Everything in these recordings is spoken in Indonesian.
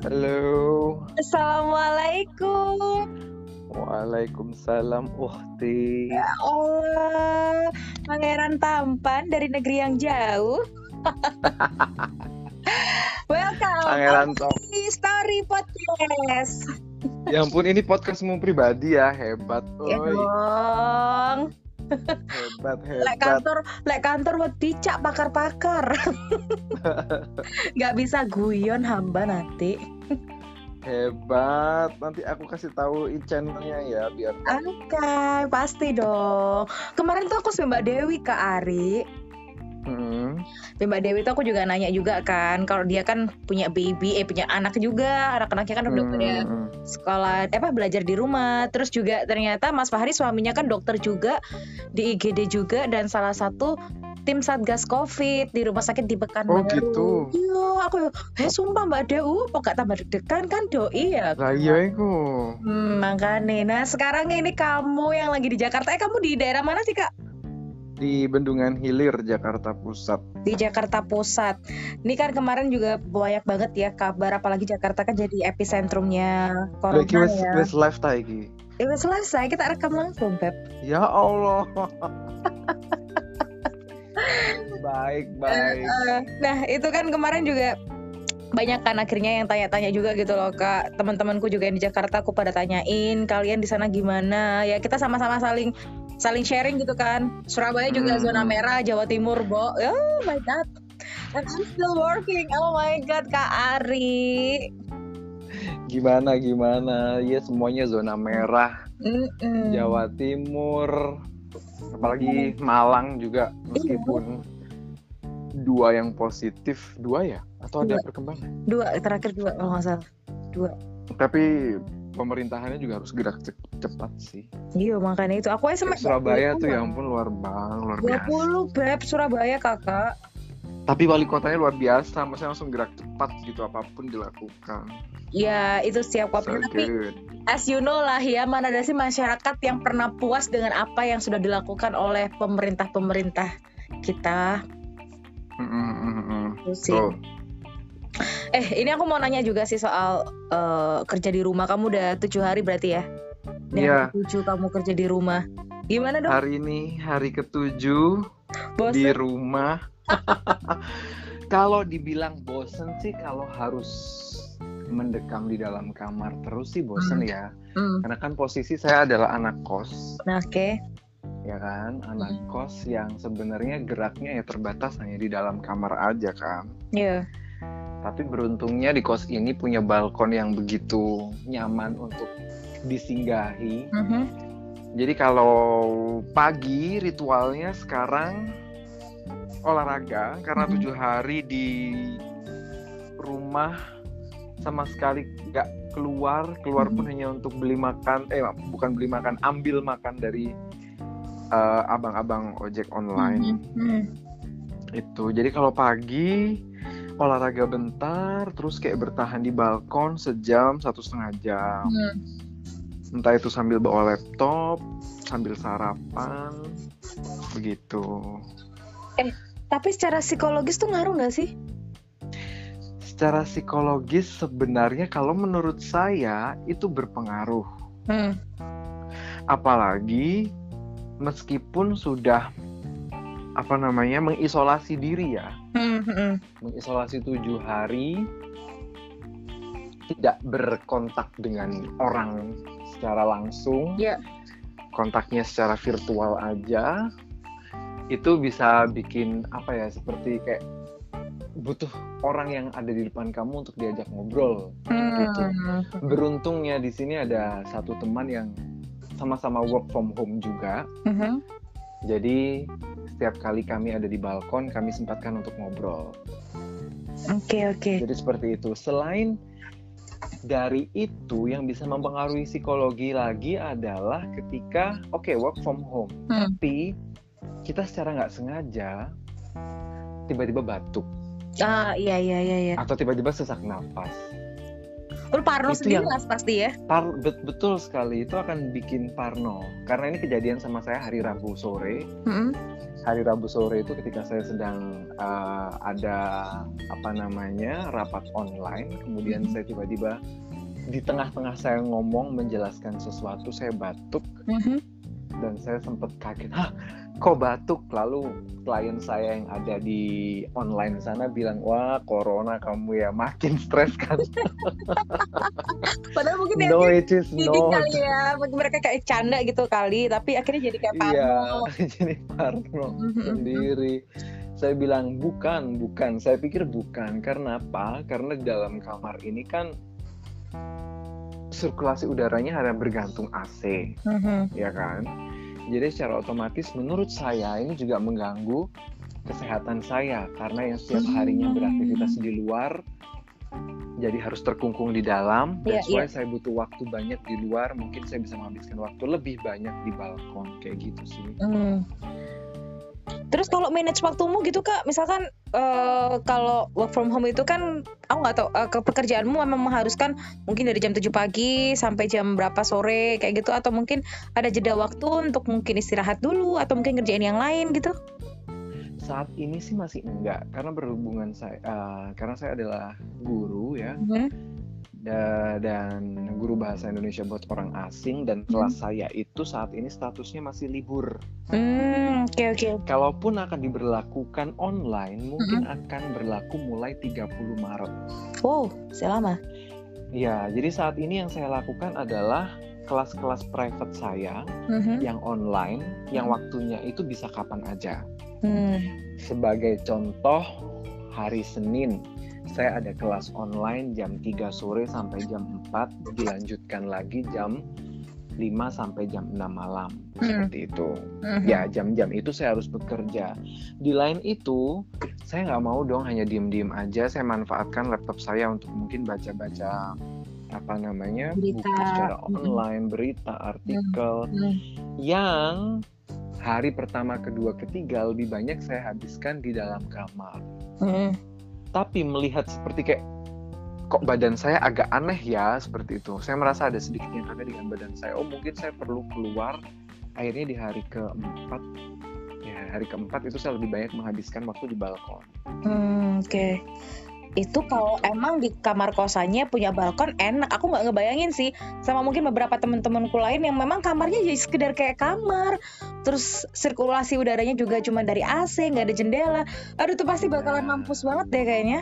Halo. Assalamualaikum. Waalaikumsalam Uhti. Ya Allah, pangeran tampan dari negeri yang jauh. Welcome Pangeran Tom. Story Podcast. Ya ampun ini podcastmu pribadi ya, hebat. Ya dong. Hebat, Lek hebat. kantor, lek kantor buat dicak pakar-pakar. Gak bisa guyon hamba nanti. Hebat. Nanti aku kasih tahu channelnya ya biar Oke, pasti dong. Kemarin tuh aku sama Mbak Dewi ke Ari. Hmm. Mbak Dewi tuh aku juga nanya juga kan, kalau dia kan punya baby, eh punya anak juga, anak-anaknya kan udah pada Hmm. sekolah, eh, apa belajar di rumah. Terus juga ternyata Mas Fahri suaminya kan dokter juga di IGD juga dan salah satu tim satgas COVID di rumah sakit di Pekanbaru. Oh, gitu. Iya, aku eh sumpah Mbak Dewi, kok gak tambah deg-degan kan doi ya. Lah iya iku. Hmm, makanya. Nah sekarang ini kamu yang lagi di Jakarta, eh kamu di daerah mana sih kak? Di Bendungan Hilir, Jakarta Pusat. di Jakarta Pusat. Ini kan kemarin juga banyak banget ya kabar, apalagi Jakarta kan jadi epicentrumnya corona Lagi wes ya. wes live ta iki. Eh, udah selesai, kita rekam langsung, Beb. Ya Allah. baik, baik. Eh, nah, itu kan kemarin juga banyak kan akhirnya yang tanya-tanya juga gitu loh kak teman-temanku juga yang di Jakarta aku pada tanyain kalian di sana gimana ya kita sama-sama saling saling sharing gitu kan Surabaya juga Hmm. zona merah Jawa Timur bo oh my god and I'm still working oh my god kak Ari Gimana gimana? Ya semuanya zona merah. Mm-mm. Jawa Timur, apalagi Malang juga meskipun dua yang positif dua ya atau ada Dua. perkembangan. dua terakhir dua kalau nggak salah dua Tapi pemerintahannya juga harus gerak ce- cepat sih. iya makanya itu aku Kayak SMS Surabaya tuh ya ampun luar bang luar biasa. 20 beb Surabaya kakak Tapi wali kotanya luar biasa, maksudnya langsung gerak cepat gitu apa pun dilakukan. ya itu setiap So kota tapi good. as you know lah ya mana ada sih masyarakat yang pernah puas dengan apa yang sudah dilakukan oleh pemerintah-pemerintah kita Mm, mm, mm, mm. Itu sih. Tuh. eh ini aku mau nanya juga sih soal eh, kerja di rumah kamu udah tujuh hari berarti ya Iya. hari tujuh kamu kerja di rumah gimana dong Hari ini hari ketujuh bosan di rumah. kalau dibilang bosen sih kalau harus mendekam di dalam kamar terus sih bosen ya. Hmm, Karena kan posisi saya adalah anak kos, nah, oke ya kan? Anak Hmm. kos yang sebenarnya geraknya ya terbatas hanya di dalam kamar aja kan. Iya. Tapi beruntungnya di kos ini punya balkon yang begitu nyaman untuk disinggahi. Mhm. Jadi kalau pagi ritualnya sekarang olahraga karena tujuh hari di rumah sama sekali nggak keluar keluar pun Mhm. hanya untuk beli makan eh bukan beli makan ambil makan dari eh, abang-abang ojek online Mhm. itu jadi kalau pagi olahraga bentar terus kayak bertahan di balkon sejam satu setengah jam Hmm. entah itu sambil bawa laptop sambil sarapan begitu Tapi secara psikologis tuh ngaruh nggak sih? secara psikologis sebenarnya kalau menurut saya itu berpengaruh Hmm. apalagi meskipun sudah apa namanya mengisolasi diri ya Hmm, hmm, mengisolasi tujuh hari tidak berkontak dengan orang secara langsung Iya. kontaknya secara virtual aja itu bisa bikin apa ya seperti kayak butuh orang yang ada di depan kamu untuk diajak ngobrol hmm. Gitu. beruntungnya di sini ada satu teman yang sama-sama work from home juga Mhm. jadi setiap kali kami ada di balkon kami sempatkan untuk ngobrol Oke oke. Jadi seperti itu. Selain dari itu yang bisa mempengaruhi psikologi lagi adalah ketika oke work from home, Hmm. tapi kita secara nggak sengaja tiba-tiba batuk Ah iya iya iya iya. atau tiba-tiba sesak napas. Lu parno Itu sendiri yang- Mas, pasti ya? Par- bet- betul sekali itu akan bikin parno karena ini kejadian sama saya hari Rabu sore. Hmm. hari Rabu sore itu ketika saya sedang uh, ada apa namanya rapat online, kemudian saya tiba-tiba di tengah-tengah saya ngomong menjelaskan sesuatu saya batuk Mhm. dan saya sempat kaget, hah kok batuk? Lalu klien saya yang ada di online sana bilang, wah corona kamu ya makin stres kan? Padahal mungkin ya no it is not. kali ya, mereka kayak canda gitu kali, tapi akhirnya jadi kayak Iya, parno. jadi parno Mhm. sendiri. Saya bilang bukan, bukan. Saya pikir bukan. Karena apa? Karena di dalam kamar ini kan sirkulasi udaranya ada bergantung AC, Mhm. ya kan? Jadi secara otomatis menurut saya ini juga mengganggu kesehatan saya karena yang setiap harinya Hmm. beraktivitas di luar jadi harus terkungkung di dalam. Iya, That's why saya butuh waktu banyak di luar. Mungkin saya bisa menghabiskan waktu lebih banyak di balkon kayak gitu sih. Hmm. Terus kalau manage waktumu gitu kak, misalkan eh, kalau work from home itu kan, aku nggak tahu eh, ke pekerjaanmu memang mengharuskan mungkin dari jam 7 pagi sampai jam berapa sore kayak gitu, atau mungkin ada jeda waktu untuk mungkin istirahat dulu atau mungkin kerjain yang lain gitu? Saat ini sih masih enggak karena berhubungan saya eh, karena saya adalah guru ya Mhm. da- dan guru bahasa Indonesia buat orang asing dan kelas saya itu saat ini statusnya masih libur. Hmm, oke oke. Kalaupun akan diberlakukan online mungkin akan berlaku mulai 30 Maret. Wow, selama. Ya, jadi saat ini yang saya lakukan adalah kelas-kelas private saya Mhm. yang online yang waktunya itu bisa kapan aja. Hmm. Sebagai contoh, hari Senin saya ada kelas online jam 3 sore sampai jam 4, dilanjutkan lagi jam 5 sampai jam 6 malam. Hmm. Seperti itu. Mhm. Ya, jam-jam itu saya harus bekerja. Di lain itu, saya nggak mau dong hanya diem-diem aja. Saya manfaatkan laptop saya untuk mungkin baca-baca apa namanya Berita. buku secara Mhm. online, berita, artikel Hmm. yang hari pertama, kedua, ketiga lebih banyak saya habiskan di dalam kamar. Hmm. Tapi melihat seperti kayak kok badan saya agak aneh ya seperti itu. Saya merasa ada sedikit yang aneh dengan badan saya. Oh mungkin saya perlu keluar. Akhirnya di hari keempat, ya hari keempat itu saya lebih banyak menghabiskan waktu di balkon. Hmm, oke. Itu kalau emang di kamar kosannya punya balkon enak. Aku nggak ngebayangin sih sama mungkin beberapa teman-temanku lain yang memang kamarnya jadi sekedar kayak kamar. Terus sirkulasi udaranya juga cuma dari AC, nggak ada jendela. Aduh tuh pasti bakalan Nah. mampus banget deh kayaknya.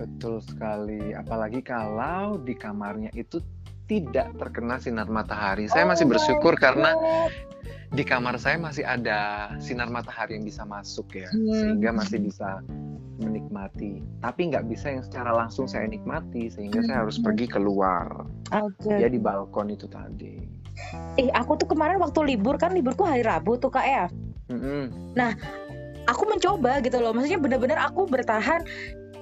Betul sekali. Apalagi kalau di kamarnya itu tidak terkena sinar matahari. Saya masih Oh bersyukur karena. Di kamar saya masih ada sinar matahari yang bisa masuk ya, Hmm. sehingga masih bisa menikmati. Tapi nggak bisa yang secara langsung saya nikmati, sehingga saya harus Hmm. pergi keluar. Oke. Ya di balkon itu tadi. Eh, aku tuh kemarin waktu libur kan liburku hari Rabu tuh kak ya. Mm-mm. aku mencoba gitu loh maksudnya bener-bener aku bertahan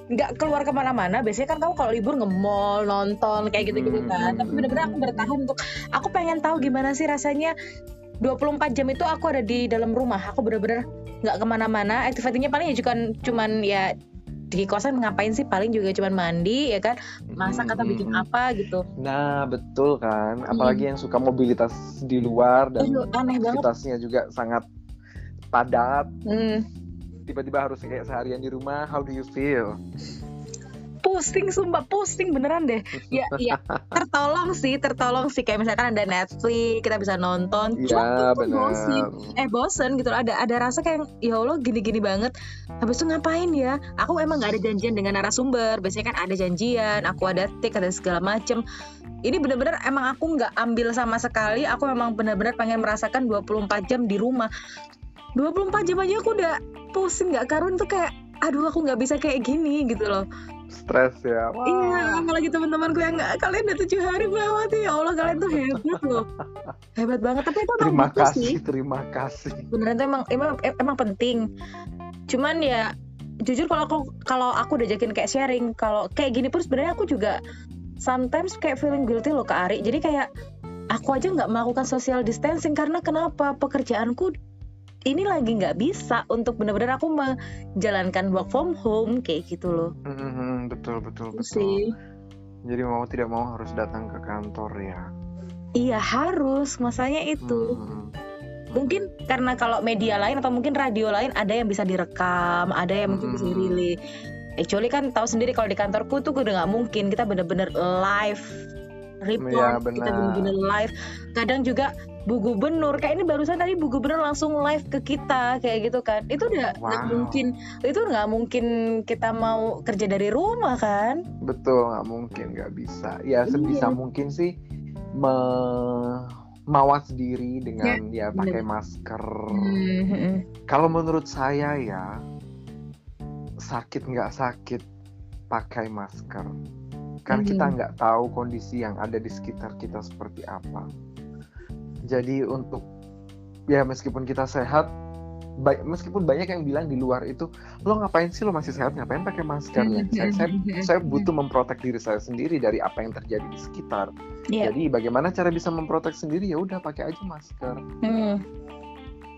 nggak keluar ke mana-mana biasanya kan kamu kalau libur nge-mall nonton kayak gitu-gitu kan tapi bener-bener aku bertahan untuk aku pengen tahu gimana sih rasanya 24 jam itu aku ada di dalam rumah. Aku bener-bener nggak ke mana-mana. Aktivitinya paling ya cuman cuman ya di kosan ngapain sih? Paling juga cuman mandi ya kan? Masak atau bikin apa gitu. Nah betul kan, apalagi yang suka mobilitas di luar dan Aduh, aneh banget. aktivitasnya juga sangat padat. Hmm, Tiba-tiba harus kayak seharian di rumah. How do you feel? Pusing sumpah pusing beneran deh. Ya ya tertolong sih tertolong sih. Kayak misalkan ada Netflix kita bisa nonton. Iya Cuma bosen. Eh bosen gitu ada ada rasa kayak ya Allah gini-gini banget. Habis itu ngapain ya? Aku emang nggak ada janjian dengan narasumber. Biasanya kan ada janjian aku ada tik ada segala macem. Ini bener-bener emang aku nggak ambil sama sekali. Aku memang bener-bener pengen merasakan 24 jam di rumah. 24 jam aja aku udah pusing nggak karun tuh kayak aduh aku nggak bisa kayak gini gitu loh Stres ya. Wah. Iya, apalagi teman-temanku yang nggak kalian udah tujuh hari melewati ya Allah kalian tuh hebat loh, hebat banget. Tapi itu emang Terima butuh kasih, sih, terima kasih. beneran tuh emang emang emang penting. Cuman ya jujur kalau aku kalau aku udah jakin kayak sharing, kalau kayak gini pun sebenarnya aku juga sometimes kayak feeling guilty loh ke Ari. Jadi kayak aku aja nggak melakukan social distancing karena kenapa pekerjaanku ini lagi nggak bisa untuk bener-bener aku menjalankan work from home kayak gitu loh. Mhm, betul betul Itu betul. sih. Jadi mau tidak mau harus datang ke kantor ya. Iya harus, masanya itu. Mhm. mungkin karena kalau media lain atau mungkin radio lain ada yang bisa direkam ada yang mungkin bisa Mm-mm. dirilis Actually kan tahu sendiri kalau di kantorku tuh udah nggak mungkin kita bener-bener live report Iya, kita benar. bener-bener live kadang juga Bu Gubernur kayak ini barusan tadi Bu Gubernur langsung live ke kita kayak gitu kan itu udah nggak Wow. mungkin itu nggak mungkin kita mau kerja dari rumah kan Betul, nggak mungkin, nggak bisa. Ya sebisa Iya. mungkin sih me- mawas diri dengan ya pakai masker. Hmm, Kalau menurut saya ya sakit nggak sakit pakai masker. Kan Mhm. kita nggak tahu kondisi yang ada di sekitar kita seperti apa. Jadi untuk ya meskipun kita sehat, ba- meskipun banyak yang bilang di luar itu lo ngapain sih lo masih sehat? Ngapain pakai masker? Ya saya, saya, saya butuh memprotek diri saya sendiri dari apa yang terjadi di sekitar. Iya. Jadi bagaimana cara bisa memprotek sendiri? Ya udah pakai aja masker. Hmm,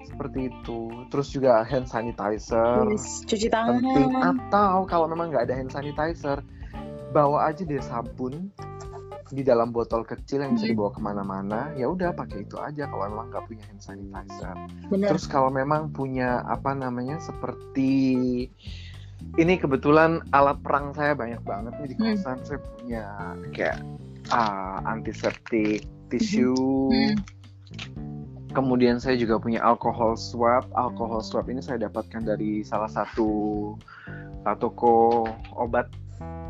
seperti itu. Terus juga hand sanitizer. Yes, cuci tangan. Penting. Atau kalau memang nggak ada hand sanitizer bawa aja deh sabun di dalam botol kecil yang bisa Hmm. dibawa ke mana-mana ya udah pakai itu aja kalau memang nggak punya hand sanitizer. bener Terus kalau memang punya apa namanya seperti ini kebetulan alat perang saya banyak banget nih di Hmm. kosan saya punya kayak ah, antiseptik, tisu, Hmm. kemudian saya juga punya alkohol swab. Alkohol swab ini saya dapatkan dari salah satu uh, toko obat.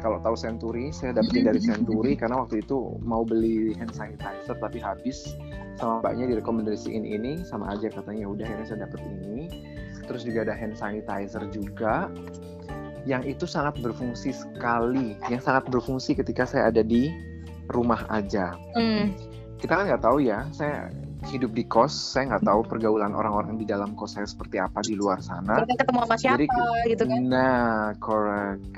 Kalau tahu Century, saya dapetin dari Century karena waktu itu mau beli hand sanitizer tapi habis. Sama mbaknya direkomendasiin ini sama aja katanya "Ya udah akhirnya saya dapet ini. Terus juga ada hand sanitizer juga yang itu sangat berfungsi sekali, yang sangat berfungsi ketika saya ada di rumah aja. Hmm, kita kan nggak tahu ya saya hidup di kos saya nggak tahu pergaulan orang-orang di dalam kos saya seperti apa di luar sana. Kita ketemu sama siapa Jadi, gitu kan? Nah correct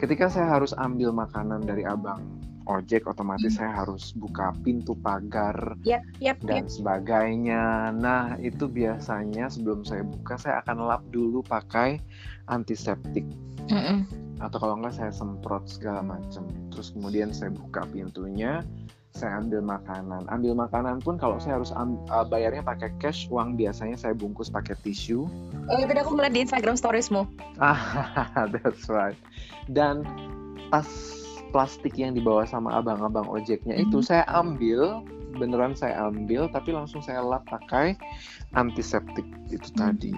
ketika saya harus ambil makanan dari abang ojek otomatis Hmm. saya harus buka pintu pagar yap yap dan yap sebagainya nah itu biasanya sebelum saya buka saya akan lap dulu pakai antiseptik Mm-mm. atau kalau enggak saya semprot segala macam terus kemudian saya buka pintunya saya ambil makanan ambil makanan pun kalau saya harus uh, bayarnya pakai cash uang biasanya saya bungkus pakai tisu Oh, tadi aku ngeliat di Instagram storiesmu. ah that's right dan tas plastik yang dibawa sama abang-abang ojeknya itu Mhm. saya ambil beneran saya ambil tapi langsung saya lap pakai antiseptik itu Mhm. tadi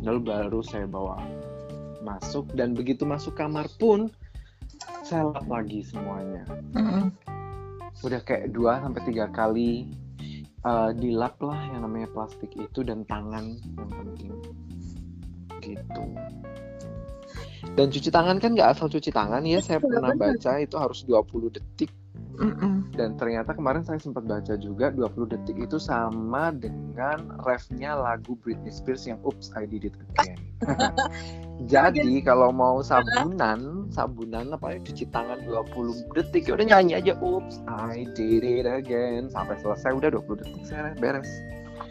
lalu baru saya bawa masuk dan begitu masuk kamar pun saya lap lagi semuanya Mm-mm. Udah kayak dua sampai tiga kali uh, dilap lah yang namanya plastik itu dan tangan yang penting. Gitu. Dan cuci tangan kan nggak asal cuci tangan ya saya Betul, pernah baca itu harus 20 detik Mm-mm. dan ternyata kemarin saya sempat baca juga 20 detik itu sama dengan refnya lagu Britney Spears yang Oops I Did It Again. Jadi kalau mau sabunan, sabunan apa ya cuci tangan 20 detik ya udah nyanyi aja Oops I Did It Again sampai selesai udah 20 detik saya beres.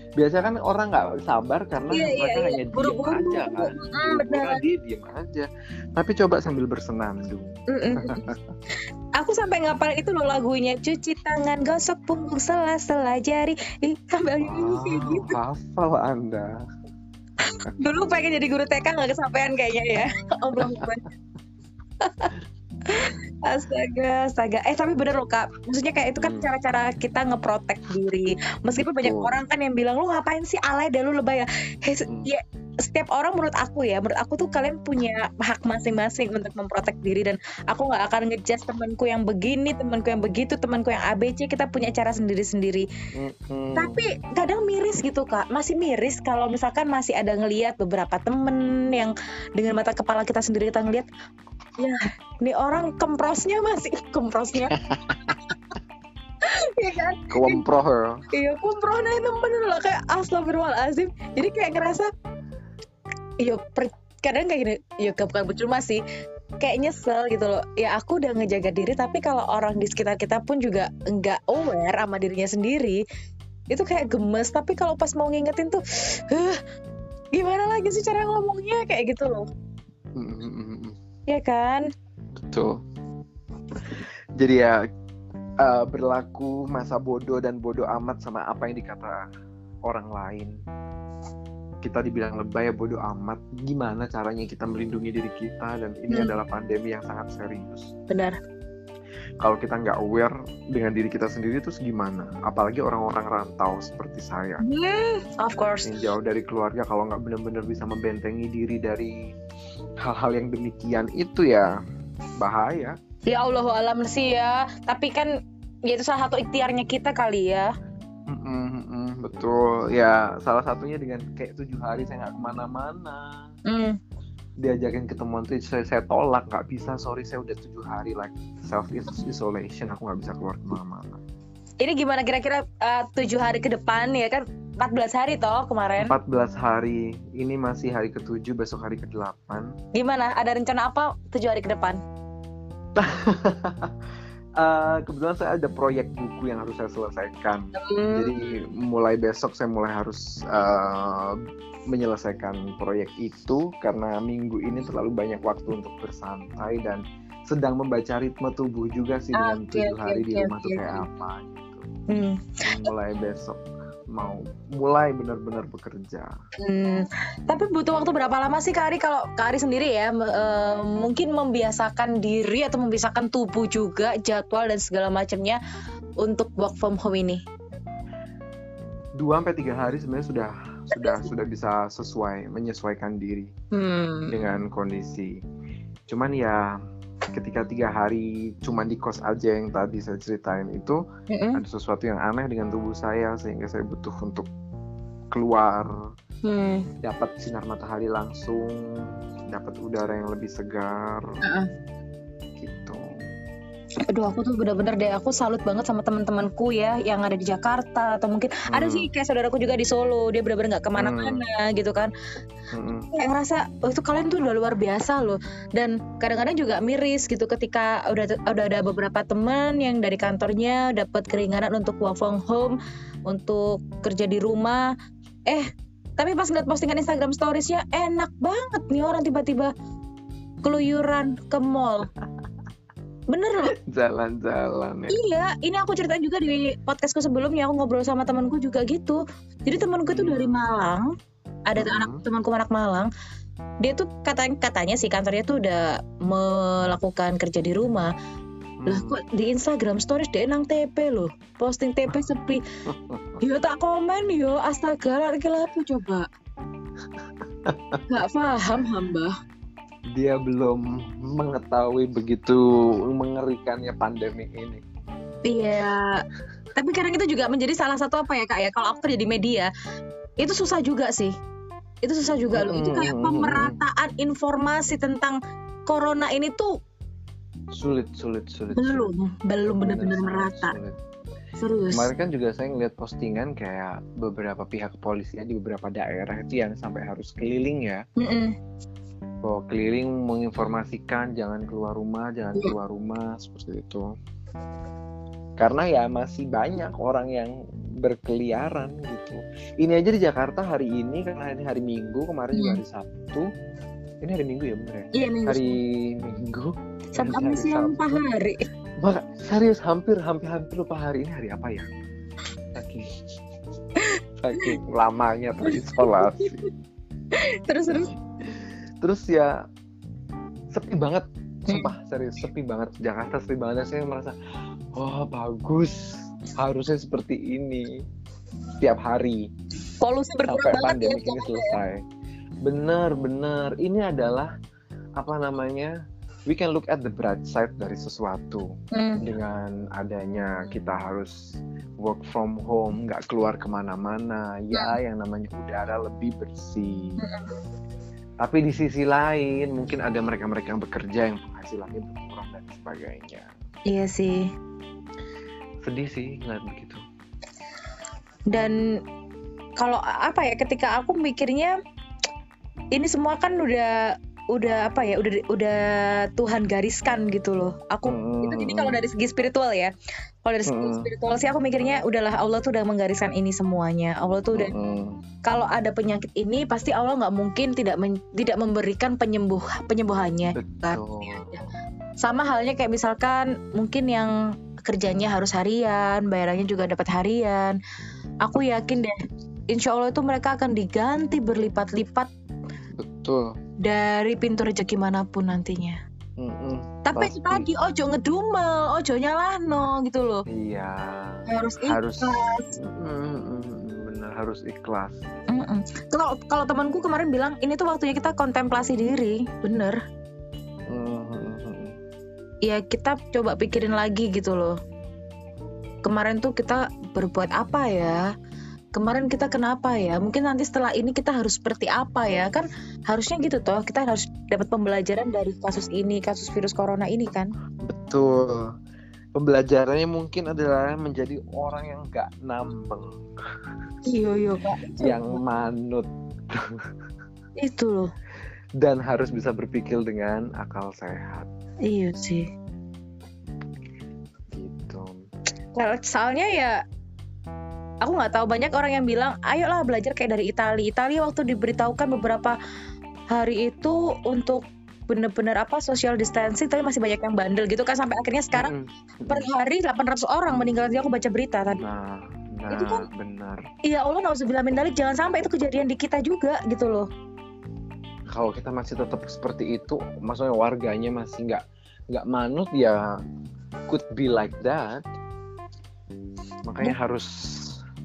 Biasanya kan orang nggak sabar karena Iya, iya, mereka iya. hanya diem Buru-buru. aja kan. Mm, Buru-buru benar. dia diem aja. Tapi coba sambil bersenandung. Aku sampai ngapalin itu loh lagunya cuci tangan gosok punggung sela-sela jari Ih, kayak Wow, gitu hafal Anda. dulu pengen jadi guru TK nggak kesampaian kayaknya ya obrol Astaga, astaga. Eh tapi bener loh kak. Maksudnya kayak itu kan Hmm. cara-cara kita ngeprotek diri. Meskipun banyak Betul. orang kan yang bilang lu ngapain sih alay dah lu lebay ya. Se- Hmm. ya setiap orang menurut aku ya, menurut aku tuh kalian punya hak masing-masing untuk memprotek diri dan aku nggak akan ngejudge temanku yang begini, temanku yang begitu, temanku yang ABC. Kita punya cara sendiri-sendiri. Mm-mm. Tapi kadang miris gitu kak, masih miris kalau misalkan masih ada ngelihat beberapa temen yang dengan mata kepala kita sendiri kita ngelihat, ya ini orang kemprosnya masih kemprosnya. Iya kan? Komproh. Iya kumprohnya itu bener loh kayak astagfirullahaladzim. Jadi kayak ngerasa, iya per- kadang kayak gini, ya bukan percuma sih. Kayak nyesel gitu loh. Ya aku udah ngejaga diri, tapi kalau orang di sekitar kita pun juga nggak aware sama dirinya sendiri, itu kayak gemes. Tapi kalau pas mau ngingetin tuh, "Huh, gimana lagi sih cara ngomongnya kayak gitu loh. Mm-mm. Ya kan? Betul. Jadi ya uh, berlaku masa bodoh dan bodoh amat sama apa yang dikata orang lain kita dibilang lebay ya bodoh amat gimana caranya kita melindungi diri kita dan ini Hmm. adalah pandemi yang sangat serius benar kalau kita nggak aware dengan diri kita sendiri terus gimana apalagi orang-orang rantau seperti saya. Hmm, of course. Yang jauh dari keluarga kalau nggak benar-benar bisa membentengi diri dari hal-hal yang demikian itu ya bahaya. Ya Allah alam sih ya. Tapi kan ya itu salah satu ikhtiarnya kita kali ya. Mm-mm, mm-mm, betul. Ya salah satunya dengan kayak tujuh hari saya nggak ke mana-mana. Hmm, diajakin ketemuan tuh saya, saya tolak nggak bisa sorry saya udah tujuh hari like self isolation aku nggak bisa keluar ke mana-mana. Ini gimana kira-kira eh, tujuh hari ke depan ya kan 14 hari toh kemarin. 14 hari ini masih hari ketujuh besok hari ke-8 gimana? Ada rencana apa tujuh hari ke depan? Eh, kebetulan saya ada proyek buku yang harus saya selesaikan. Hmm, jadi mulai besok saya mulai harus eh, menyelesaikan proyek itu karena minggu ini terlalu banyak waktu untuk bersantai dan sedang membaca ritme tubuh juga sih dengan Oke, tujuh oke, hari di oke, rumah tuh oke, kayak apa gitu. Hmm. Mulai besok mau mulai benar-benar bekerja. Hmm, tapi butuh waktu berapa lama sih Kak Ari? Kalau Kak Ari sendiri ya eh, mungkin membiasakan diri atau membiasakan tubuh juga jadwal dan segala macamnya untuk work from home ini? dua sampai tiga hari sebenarnya sudah sudah sudah bisa sesuai menyesuaikan diri Hmm. dengan kondisi. Cuman ya ketika tiga hari cuman di kos aja yang tadi saya ceritain itu Mm-mm. ada sesuatu yang aneh dengan tubuh saya sehingga saya butuh untuk keluar, Hmm. dapat sinar matahari langsung, dapat udara yang lebih segar, Uh-uh. gitu. Aduh aku tuh bener-bener deh aku salut banget sama teman-temanku ya yang ada di Jakarta atau mungkin ada Hmm. sih kayak saudaraku juga di Solo dia bener-bener nggak ke mana-mana gitu kan. Mm-mm. kayak ngerasa oh, itu kalian tuh udah luar biasa loh. Dan kadang-kadang juga miris gitu ketika udah udah ada beberapa teman yang dari kantornya dapat keringanan untuk work from home untuk kerja di rumah. Eh tapi pas ngeliat postingan Instagram storiesnya enak banget nih orang tiba-tiba keluyuran ke mall bener loh Jalan-jalan ya. Iya, ini aku ceritain juga di podcastku sebelumnya. Aku ngobrol sama temanku juga gitu. Jadi temanku itu dari Malang, ada tuh Mhm. anak temanku anak Malang. Dia tuh katanya katanya sih kantornya tuh udah melakukan kerja di rumah. Lah Hmm. kok di Instagram stories dia nang TP loh, posting TP sepi. Yo tak komen yo, astaga, lagi apa coba? Gak paham hamba. Dia belum mengetahui begitu mengerikannya pandemi ini. Iya. Tapi kadang itu juga menjadi salah satu apa ya kak ya? Kalau aku kerja di media, itu susah juga sih. Itu susah juga loh. Itu kayak Mm, mm, mm, pemerataan informasi tentang corona ini tuh Sulit, sulit, sulit. belum, belum benar-benar merata. sulit. Serius. Kemarin kan juga saya ngeliat postingan kayak beberapa pihak kepolisian di beberapa daerah itu yang sampai harus keliling ya. Mm-mm. Bahwa keliling menginformasikan jangan keluar rumah, jangan Iya. keluar rumah seperti itu. Karena ya masih banyak orang yang berkeliaran gitu. Ini aja di Jakarta hari ini karena ini hari Minggu, kemarin juga Hmm. hari Sabtu. Ini hari Minggu ya bener ya? Iya minggu. Hari Minggu. Sabtu hari siang Sabtu. hari. Maka serius hampir hampir hampir lupa hari ini hari apa ya? Saking saking lamanya terisolasi. Terus terus. Terus ya sepi banget, Hmm. sumpah serius sepi banget Jakarta sepi banget. Saya merasa oh bagus harusnya seperti ini setiap hari Polusi berkurang sampai banget ya. pandemi ini selesai. Bener bener ini adalah apa namanya? We can look at the bright side dari sesuatu. Hmm. dengan adanya kita harus work from home, nggak keluar ke mana-mana, ya yang namanya udara lebih bersih. Tapi di sisi lain mungkin ada mereka-mereka yang bekerja yang penghasilannya berkurang dan sebagainya. Iya sih. Sedih sih ngeliat begitu. dan kalau apa ya ketika aku mikirnya ini semua kan udah udah apa ya udah udah Tuhan gariskan gitu loh aku Mm, itu jadi kalau dari segi spiritual ya kalau dari segi Mm. spiritual sih aku mikirnya udahlah Allah tuh udah menggariskan ini semuanya Allah tuh udah Mm-mm. kalau ada penyakit ini pasti Allah nggak mungkin tidak men- tidak memberikan penyembuh penyembuhannya kan Betul. sama halnya kayak misalkan mungkin yang kerjanya harus harian bayarannya juga dapat harian aku yakin deh insya Allah itu mereka akan diganti berlipat-lipat betul dari pintu rezeki mana pun nantinya. Mm-mm, Tapi pasti. tadi ojo ngedumel, ojo nyalahno gitu loh. iya Harus harus ikhlas. Mm, mm, benar harus ikhlas. Kalau kalau temanku kemarin bilang ini tuh waktunya kita kontemplasi diri, bener. Ya kita coba pikirin lagi gitu loh. Kemarin tuh kita berbuat apa ya? Kemarin kita kenapa ya? Mungkin nanti setelah ini kita harus seperti apa ya? Kan harusnya gitu toh. Kita harus dapat pembelajaran dari kasus ini, kasus virus corona ini kan. betul pembelajarannya mungkin adalah menjadi orang yang gak nambeng Iya iya kak. yang manut Itu loh. dan harus bisa berpikir dengan akal sehat Iya sih. gitu Kalau soalnya ya aku nggak tahu banyak orang yang bilang ayolah belajar kayak dari Italia. Italia waktu diberitahukan beberapa hari itu untuk bener-bener apa social distancing tapi masih banyak yang bandel gitu kan sampai akhirnya sekarang Mm-mm. per hari 800 orang meninggal tadi aku baca berita tadi. nah nah Itu kan- benar Iya Allah nauzubillah min dalik jangan sampai itu kejadian di kita juga gitu loh. kalau kita masih tetap seperti itu maksudnya warganya masih nggak nggak manut ya could be like that makanya harus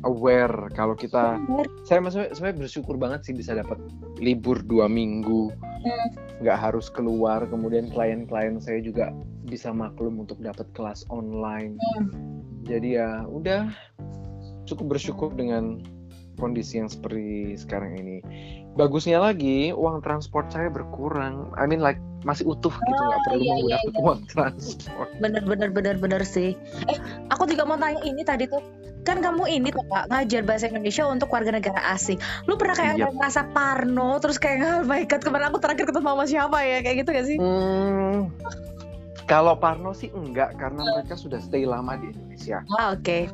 aware kalau kita Bener. saya maksudnya saya bersyukur banget sih bisa dapat libur dua minggu Hmm. nggak harus keluar kemudian klien-klien saya juga bisa maklum untuk dapat kelas online Hmm. jadi ya udah cukup bersyukur dengan kondisi yang seperti sekarang ini bagusnya lagi uang transport saya berkurang I mean like masih utuh gitu nggak perlu iya, iya, menggunakan iya. uang transport Bener bener bener bener sih. Eh aku juga mau tanya ini tadi tuh kan kamu ini tuh kak ngajar bahasa Indonesia untuk warga negara asing. Lu pernah kayak Yep. ngerasa parno terus kayak oh my god kemarin aku terakhir ketemu sama siapa ya kayak gitu gak sih? Hmm, kalau Parno sih enggak karena mereka sudah stay lama di Indonesia. Ah oke.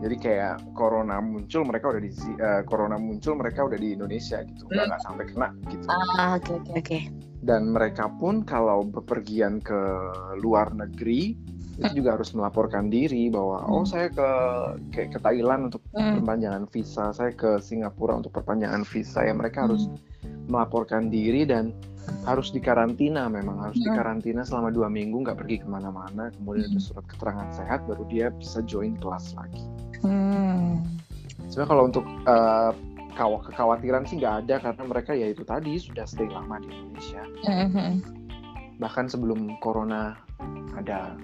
Jadi kayak corona muncul mereka udah di eh, corona muncul mereka udah di Indonesia gitu. Nggak Hmm. nggak sampai kena gitu. Ah oke oke oke. Dan mereka pun kalau bepergian ke luar negeri itu juga harus melaporkan diri bahwa oh Hmm. saya ke kayak ke Thailand untuk Hmm. perpanjangan visa, saya ke Singapura untuk perpanjangan visa ya mereka harus Hmm. melaporkan diri dan harus dikarantina memang harus Hmm. dikarantina selama dua minggu nggak pergi ke mana-mana kemudian Hmm. ada surat keterangan sehat baru dia bisa join kelas lagi Hmm. sebenarnya kalau untuk kawa- kekhawatiran sih nggak ada karena mereka ya itu tadi sudah stay lama di Indonesia Mhm. bahkan sebelum corona ada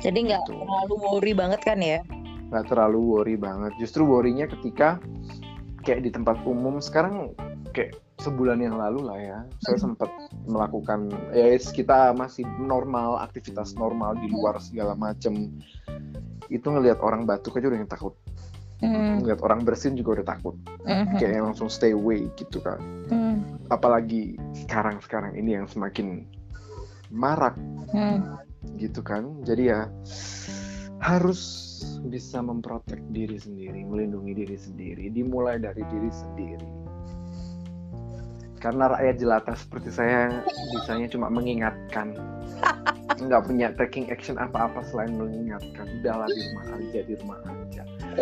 Jadi nggak Betul. terlalu worry banget kan ya? nggak terlalu worry banget justru worrynya ketika kayak di tempat umum sekarang kayak sebulan yang lalu lah ya saya Hmm. sempat melakukan ya kita masih normal aktivitas normal di luar segala macem itu ngelihat orang batuk aja udah yang takut Hmm. ngelihat orang bersin juga udah takut Mhm. kayak yang langsung stay away gitu kan Hmm. apalagi sekarang sekarang ini yang semakin marak Hmm. Gitu kan. Jadi ya harus bisa memprotek diri sendiri melindungi diri sendiri dimulai dari diri sendiri. Karena rakyat jelata seperti saya bisanya cuma mengingatkan. Nggak punya taking action apa-apa selain mengingatkan. Udahlah di rumah aja di rumah aja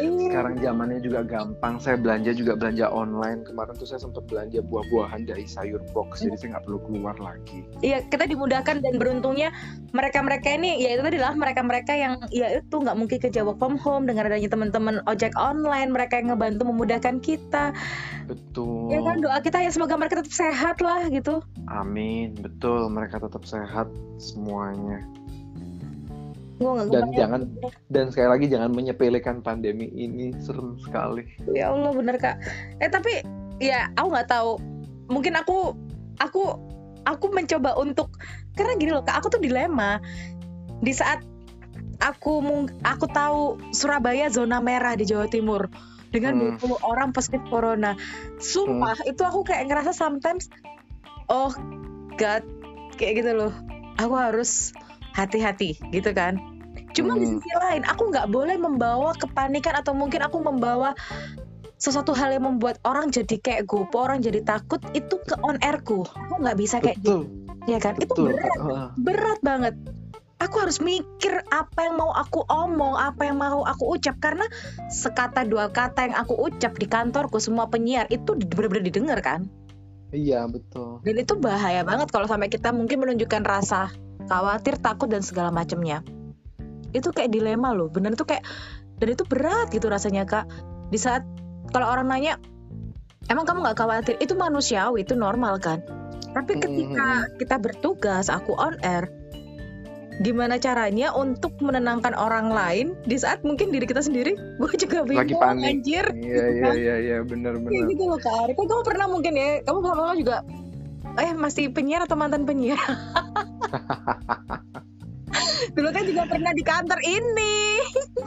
sekarang zamannya juga gampang. Saya belanja juga belanja online. Kemarin tuh saya sempat belanja buah-buahan dari sayur box jadi saya nggak perlu keluar lagi. Iya kita dimudahkan dan beruntungnya mereka-mereka ini ya itu tadi lah mereka-mereka yang ya itu nggak mungkin kerja work from home. Dengan adanya teman-teman ojek online mereka yang ngebantu memudahkan kita. Betul. Ya kan doa kita ya semoga mereka tetap sehat lah gitu. Amin, betul. Mereka tetap sehat semuanya. Dan jangan dan sekali lagi jangan menyepelekan pandemi ini serem sekali. ya Allah bener kak. Eh tapi ya aku nggak tahu. Mungkin aku aku aku mencoba untuk karena gini loh kak aku tuh dilema. Di saat aku aku tahu Surabaya zona merah di Jawa Timur dengan Hmm. 20 orang positif corona. Sumpah itu aku kayak ngerasa sometimes oh God kayak gitu loh. Aku harus hati-hati gitu kan cuma di Hmm. sisi lain aku nggak boleh membawa kepanikan atau mungkin aku membawa sesuatu hal yang membuat orang jadi kayak gopo orang jadi takut itu ke on airku aku nggak bisa kayak gitu Betul, ya kan itu betul. berat Heeh. berat banget aku harus mikir apa yang mau aku omong apa yang mau aku ucap karena sekata dua kata yang aku ucap di kantorku semua penyiar itu benar-benar didengar kan Iya betul. dan itu bahaya banget kalau sampai kita mungkin menunjukkan rasa khawatir takut dan segala macamnya itu kayak dilema loh. Bener tuh kayak dan itu berat gitu rasanya kak. Di saat kalau orang nanya emang kamu nggak khawatir? Itu manusiawi itu normal kan. Tapi ketika kita bertugas aku on air gimana caranya untuk menenangkan orang lain? Di saat mungkin diri kita sendiri gue juga bingung Lagi panik. anjir Iya iya iya iya benar kayak benar. gitu loh kak. Ari. kan kamu pernah mungkin ya kamu lama-lama juga eh masih penyiar atau mantan penyiar dulu kan juga pernah di kantor ini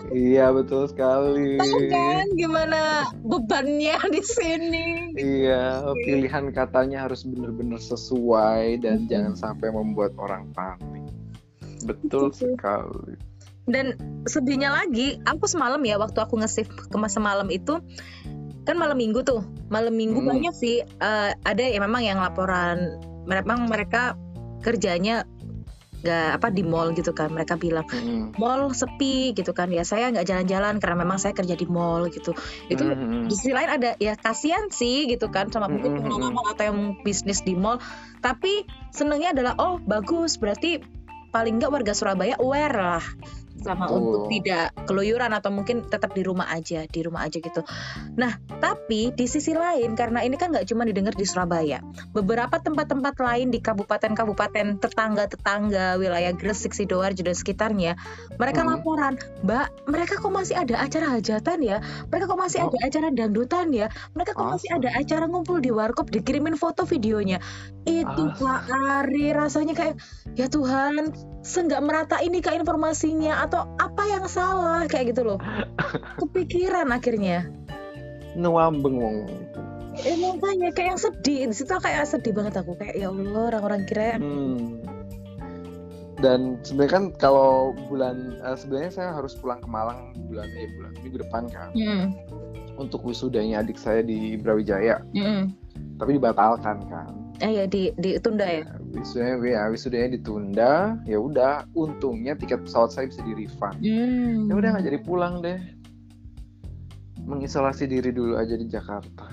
Iya betul sekali. tahu kan gimana bebannya di sini Iya, pilihan katanya harus benar-benar sesuai dan jangan sampai membuat orang panik. Betul Betul. sekali. dan sedihnya lagi aku semalam ya waktu aku nge-save ke semalam itu kan malam minggu tuh malam minggu Hmm. banyak sih eh, ada ya memang yang laporan memang mereka kerjanya nggak apa di mall gitu kan mereka bilang Mm-mm. mall sepi gitu kan ya saya nggak jalan-jalan karena memang saya kerja di mall gitu itu Mm-mm. di sisi lain ada ya kasihan sih gitu kan sama mungkin Mm-mm. pengalaman atau yang bisnis di mall tapi senengnya adalah oh bagus berarti paling nggak warga Surabaya aware lah sama Betul. untuk tidak keluyuran atau mungkin tetap di rumah aja di rumah aja gitu nah tapi di sisi lain karena ini kan nggak cuma didengar di Surabaya beberapa tempat-tempat lain di kabupaten-kabupaten tetangga-tetangga wilayah Gresik Sidoarjo dan sekitarnya mereka Hmm. laporan mbak mereka kok masih ada acara hajatan ya mereka kok masih Oh. ada acara dangdutan ya mereka kok masih ada acara ngumpul di warkop dikirimin foto videonya itu Kak Ari rasanya kayak ya Tuhan seenggak merata ini kak informasinya atau apa yang salah kayak gitu loh kepikiran akhirnya Nuambeng wong. eh makanya kayak yang sedih di situ kayak sedih banget aku kayak ya Allah orang-orang kira Hmm. Dan sebenarnya kan kalau bulan eh, sebenarnya saya harus pulang ke Malang bulan eh bulan minggu depan kan hmm, untuk wisudanya adik saya di Brawijaya, hmm. tapi dibatalkan kan. Eh ya di ditunda ya Wisudanya ya wisudanya ditunda, ya udah untungnya tiket pesawat saya bisa di refund. hmm. Ya udah nggak jadi pulang deh. Mengisolasi diri dulu aja di Jakarta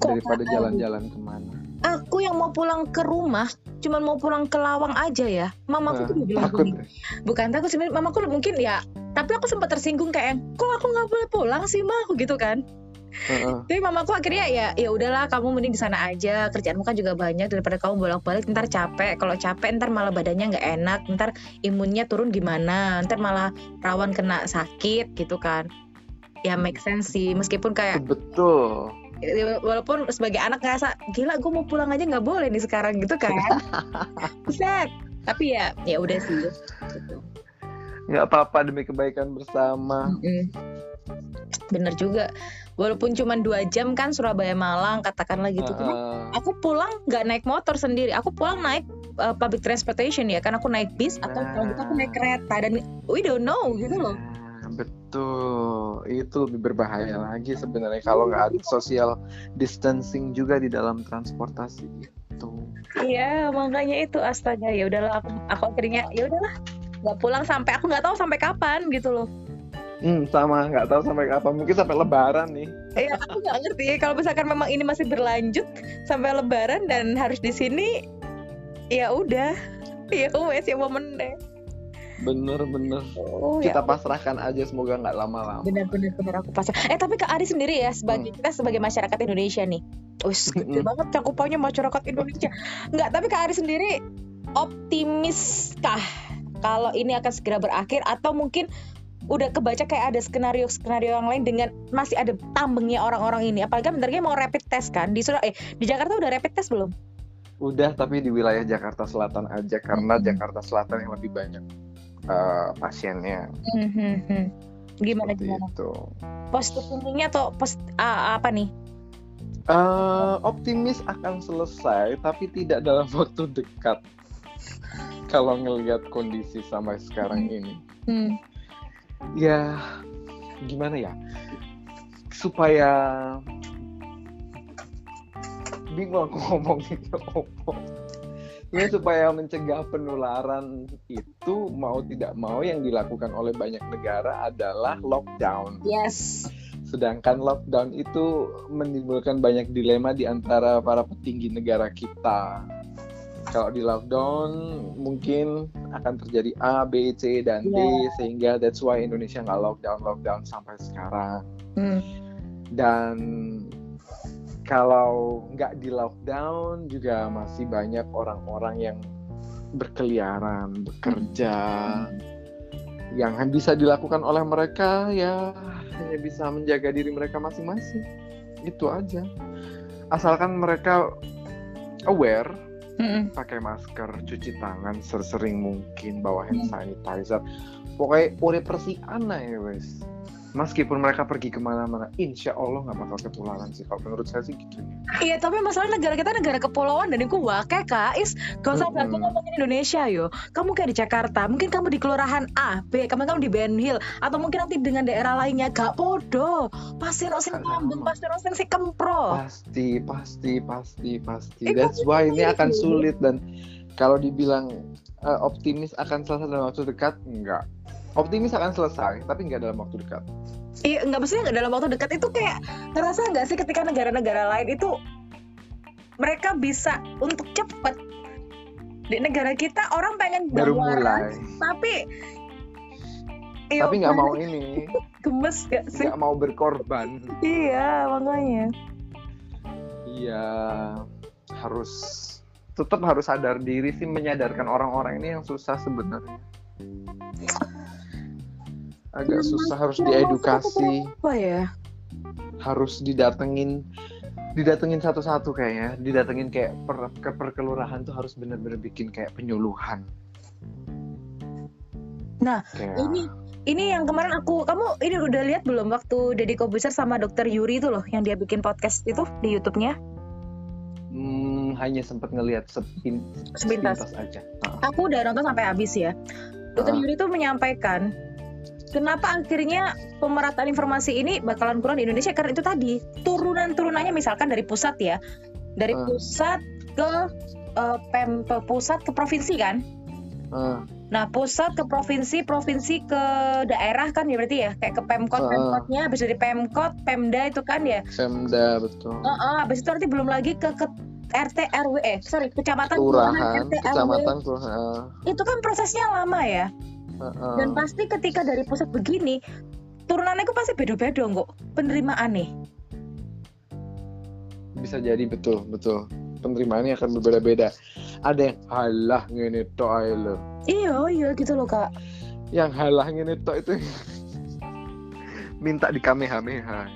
Kok daripada jalan-jalan ke mana. aku yang mau pulang ke rumah cuman mau pulang ke Lawang aja ya mamaku Nah, tuh bilang takut gini, bukan takut sih mamaku mungkin ya tapi aku sempat tersinggung kayak kok aku nggak boleh pulang sih mah aku gitu kan Heeh. Tapi mamaku akhirnya ya ya udahlah kamu mending di sana aja kerjaanmu kan juga banyak daripada kamu bolak-balik ntar capek kalau capek ntar malah badannya nggak enak ntar imunnya turun gimana ntar malah rawan kena sakit gitu kan ya make sense sih meskipun kayak Betul. ya, walaupun sebagai anak ngerasa gila gue mau pulang aja nggak boleh nih sekarang gitu kan Buset. tapi ya ya udah sih gitu. Nggak apa-apa demi kebaikan bersama. Mm-mm. Bener juga walaupun cuma dua jam kan Surabaya Malang katakanlah gitu Cuma Heeh. aku pulang nggak naik motor sendiri aku pulang naik uh, public transportation ya kan aku naik bis atau Nah. kalau gitu aku naik kereta dan we don't know gitu loh Nah, betul. Itu lebih berbahaya lagi sebenarnya kalau nggak ada social distancing juga di dalam transportasi itu. iya makanya itu astaga ya udahlah aku, aku akhirnya ya udahlah nggak pulang sampai aku nggak tahu sampai kapan gitu loh Hmm, sama. Nggak tahu sampai kapan. Mungkin sampai Lebaran nih. ya aku nggak ngerti. Kalau misalkan memang ini masih berlanjut sampai lebaran dan harus di sini ya udah. Ya wes ya momen deh. Bener-bener. oh ya Kita pasrahkan aja semoga nggak lama-lama. benar-benar benar aku pasang eh tapi kak Ari sendiri ya sebagai kita sebagai masyarakat Indonesia nih. Wis gede banget cakupannya masyarakat Indonesia. Nggak tapi kak Ari sendiri optimiskah kalau ini akan segera berakhir? Atau mungkin udah kebaca kayak ada skenario-skenario yang lain dengan masih ada tambengnya orang-orang ini apalagi bentar lagi mau rapid test kan di Surabaya eh di Jakarta udah rapid test belum Udah tapi di wilayah Jakarta Selatan aja karena Hmm. Jakarta Selatan yang lebih banyak eh, pasiennya. gimana Seperti gimana itu. positif thinkingnya atau pos ah, apa nih Eh, optimis akan selesai tapi tidak dalam waktu dekat. Kalau ngelihat kondisi sampai sekarang ini. hmm. Ya gimana ya supaya bingung aku ngomongin apa Ini supaya mencegah penularan itu mau tidak mau yang dilakukan oleh banyak negara adalah lockdown. Yes. Sedangkan lockdown itu menimbulkan banyak dilema di antara para petinggi negara kita. Kalau di lockdown mungkin akan terjadi A, B, C, dan D Yeah. sehingga that's why Indonesia nggak lockdown lockdown sampai sekarang. Hmm. Dan kalau nggak di lockdown juga masih banyak orang-orang yang berkeliaran, bekerja, yang bisa dilakukan oleh mereka ya hanya bisa menjaga diri mereka masing-masing. Itu aja. Asalkan mereka aware, Mm-mm. pakai masker, cuci tangan sesering mungkin, bawa hand sanitizer. Pokoknya urip aneh ya wes. Meskipun mereka pergi ke mana-mana, insya Allah nggak bakal ketularan sih. Kalau menurut saya sih gitu. Iya tapi masalah negara kita negara kepulauan dan itu wakil kak is gak usah aku ngomongin Indonesia yo kamu kayak di Jakarta mungkin kamu di kelurahan A B kamu kamu di Ben Hill atau mungkin nanti dengan daerah lainnya gak podo pasti Gak kambing pasti no sing si kempro Pasti, pasti, pasti, pasti. Itu That's why ini akan sulit dan kalau dibilang eh, optimis akan selesai dalam waktu dekat, enggak. Optimis akan selesai, tapi enggak dalam waktu dekat. iya nggak mestinya nggak dalam waktu dekat itu kayak ngerasa nggak sih ketika negara-negara lain itu mereka bisa untuk cepet di negara kita orang pengen Baru mulai, tapi iya, tapi nggak mau ini, gemes gak sih nggak mau berkorban. iya makanya Iya, harus tetap harus sadar diri sih menyadarkan orang-orang ini yang susah sebenarnya. Agak susah harus diedukasi. apa ya? Harus didatengin didatengin satu-satu kayaknya. Didatengin kayak per, ke perkelurahan tuh harus bener-bener bikin kayak penyuluhan. Nah, kayak, ini ini yang kemarin aku kamu ini udah lihat belum waktu Deddy Kobuser sama Dokter Yuri itu loh yang dia bikin podcast itu di YouTube-nya? Hmm, hanya sempat ngelihat sepin, Sepintas. aja. Aku udah nonton sampai habis ya. Dokter Ah. Yuri itu menyampaikan kenapa akhirnya pemerataan informasi ini bakalan kurang di Indonesia karena itu tadi turunan-turunannya misalkan dari pusat ya dari Ah. pusat ke eh, pem ke pusat ke provinsi kan ah, Nah, pusat ke provinsi, provinsi ke daerah kan ya berarti ya, kayak ke Pemkot, Ah. Pemkotnya, habis dari Pemkot, Pemda itu kan ya. Pemda betul Heeh, habis itu nanti belum lagi ke, ke RT RW eh sorry kecamatan kelurahan RT RW. kecamatan kelurahan ah, itu kan prosesnya lama ya dan pasti ketika dari pusat begini turunannya itu pasti beda-beda kok penerimaan nih bisa jadi betul betul. Penerimaannya akan berbeda-beda. Ada yang halah ngene tok ae lho. iya iya gitu loh kak. Yang halah ngene tok itu minta di kamehameha.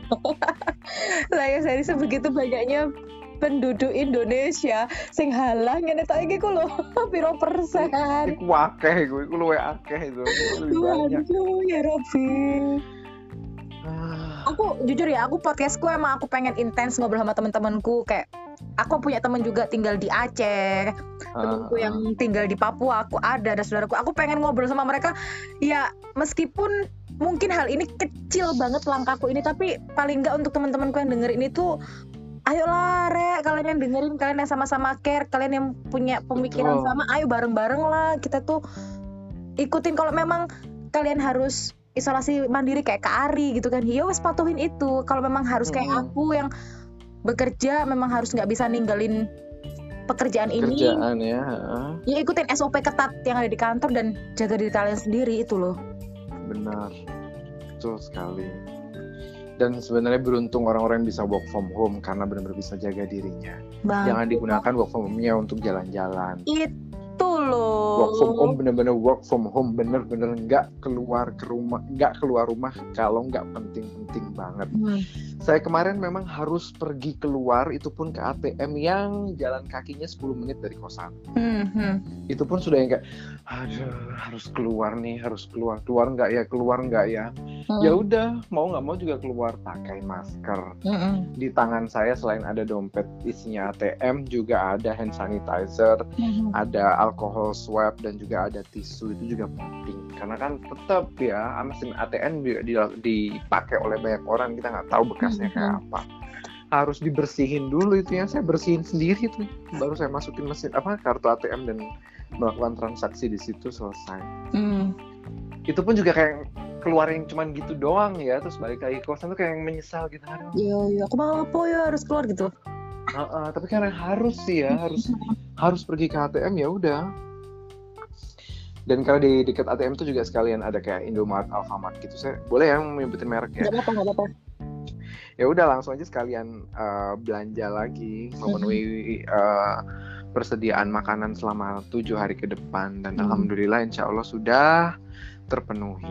Saya dari sebegitu banyaknya penduduk Indonesia. Sing halang ngene tak iki ku lho piro persen? Iku akeh iku, iku luwe akeh itu. Waduh ya Robby Ah, aku jujur ya aku podcastku emang aku pengen intens ngobrol sama teman-temanku kayak aku punya teman juga tinggal di Aceh temanku ah, yang tinggal di Papua aku ada dan saudaraku. Aku pengen ngobrol sama mereka. Ya meskipun mungkin hal ini kecil banget langkahku ini tapi paling nggak untuk teman-temanku yang denger ini tuh ayolah rek kalian yang dengerin kalian yang sama-sama care kalian yang punya pemikiran Betul. sama ayo bareng-bareng lah kita tuh ikutin kalau memang kalian harus isolasi mandiri kayak Kak Ari gitu kan ya wes patuhin itu kalau memang harus kayak aku yang bekerja memang harus nggak bisa ninggalin pekerjaan ini kerjaan ya. ya ikutin SOP ketat yang ada di kantor dan jaga diri kalian sendiri itu loh Benar. Betul sekali. Dan sebenarnya beruntung orang-orang yang bisa work from home karena benar-benar bisa jaga dirinya. bang Jangan digunakan work from home-nya untuk jalan-jalan. itu loh Work from home bener-bener work from home bener-bener nggak keluar ke rumah nggak keluar rumah kalau nggak penting-penting banget. Hmm. Saya kemarin memang harus pergi keluar itu pun ke ATM yang jalan kakinya 10 menit dari kosan. Hmm, hmm. Itu pun sudah yang kayak aduh harus keluar nih, harus keluar. Keluar nggak ya? Keluar nggak ya? Hmm. Ya udah, mau nggak mau juga keluar pakai masker. Hmm, Di tangan saya selain ada dompet isinya ATM juga ada hand sanitizer, hmm. ada alkohol swab dan juga ada tisu itu juga penting karena kan tetap ya mesin ATM dipakai oleh banyak orang kita nggak tahu bekasnya kayak apa. Harus dibersihin dulu itu yang saya bersihin sendiri tuh. Baru saya masukin mesin apa kartu ATM dan melakukan transaksi di situ selesai. Hmm. itu pun juga kayak keluarin cuman gitu doang ya. Terus balik lagi ke kosan tuh kayak yang menyesal gitu. Aduh. Iya, iya. Aku mau apa ya harus keluar gitu. Heeh, tapi karena harus sih ya harus harus pergi ke ATM ya udah. Dan kalau di dekat ATM tuh juga sekalian ada kayak Indomaret, Alfamart gitu. Saya boleh ya menyebutin merek ya? Gak apa-apa, gak apa-apa. Ya udah langsung aja sekalian eh, belanja lagi memenuhi eh, persediaan makanan selama tujuh hari ke depan dan Hmm. alhamdulillah insya Allah sudah terpenuhi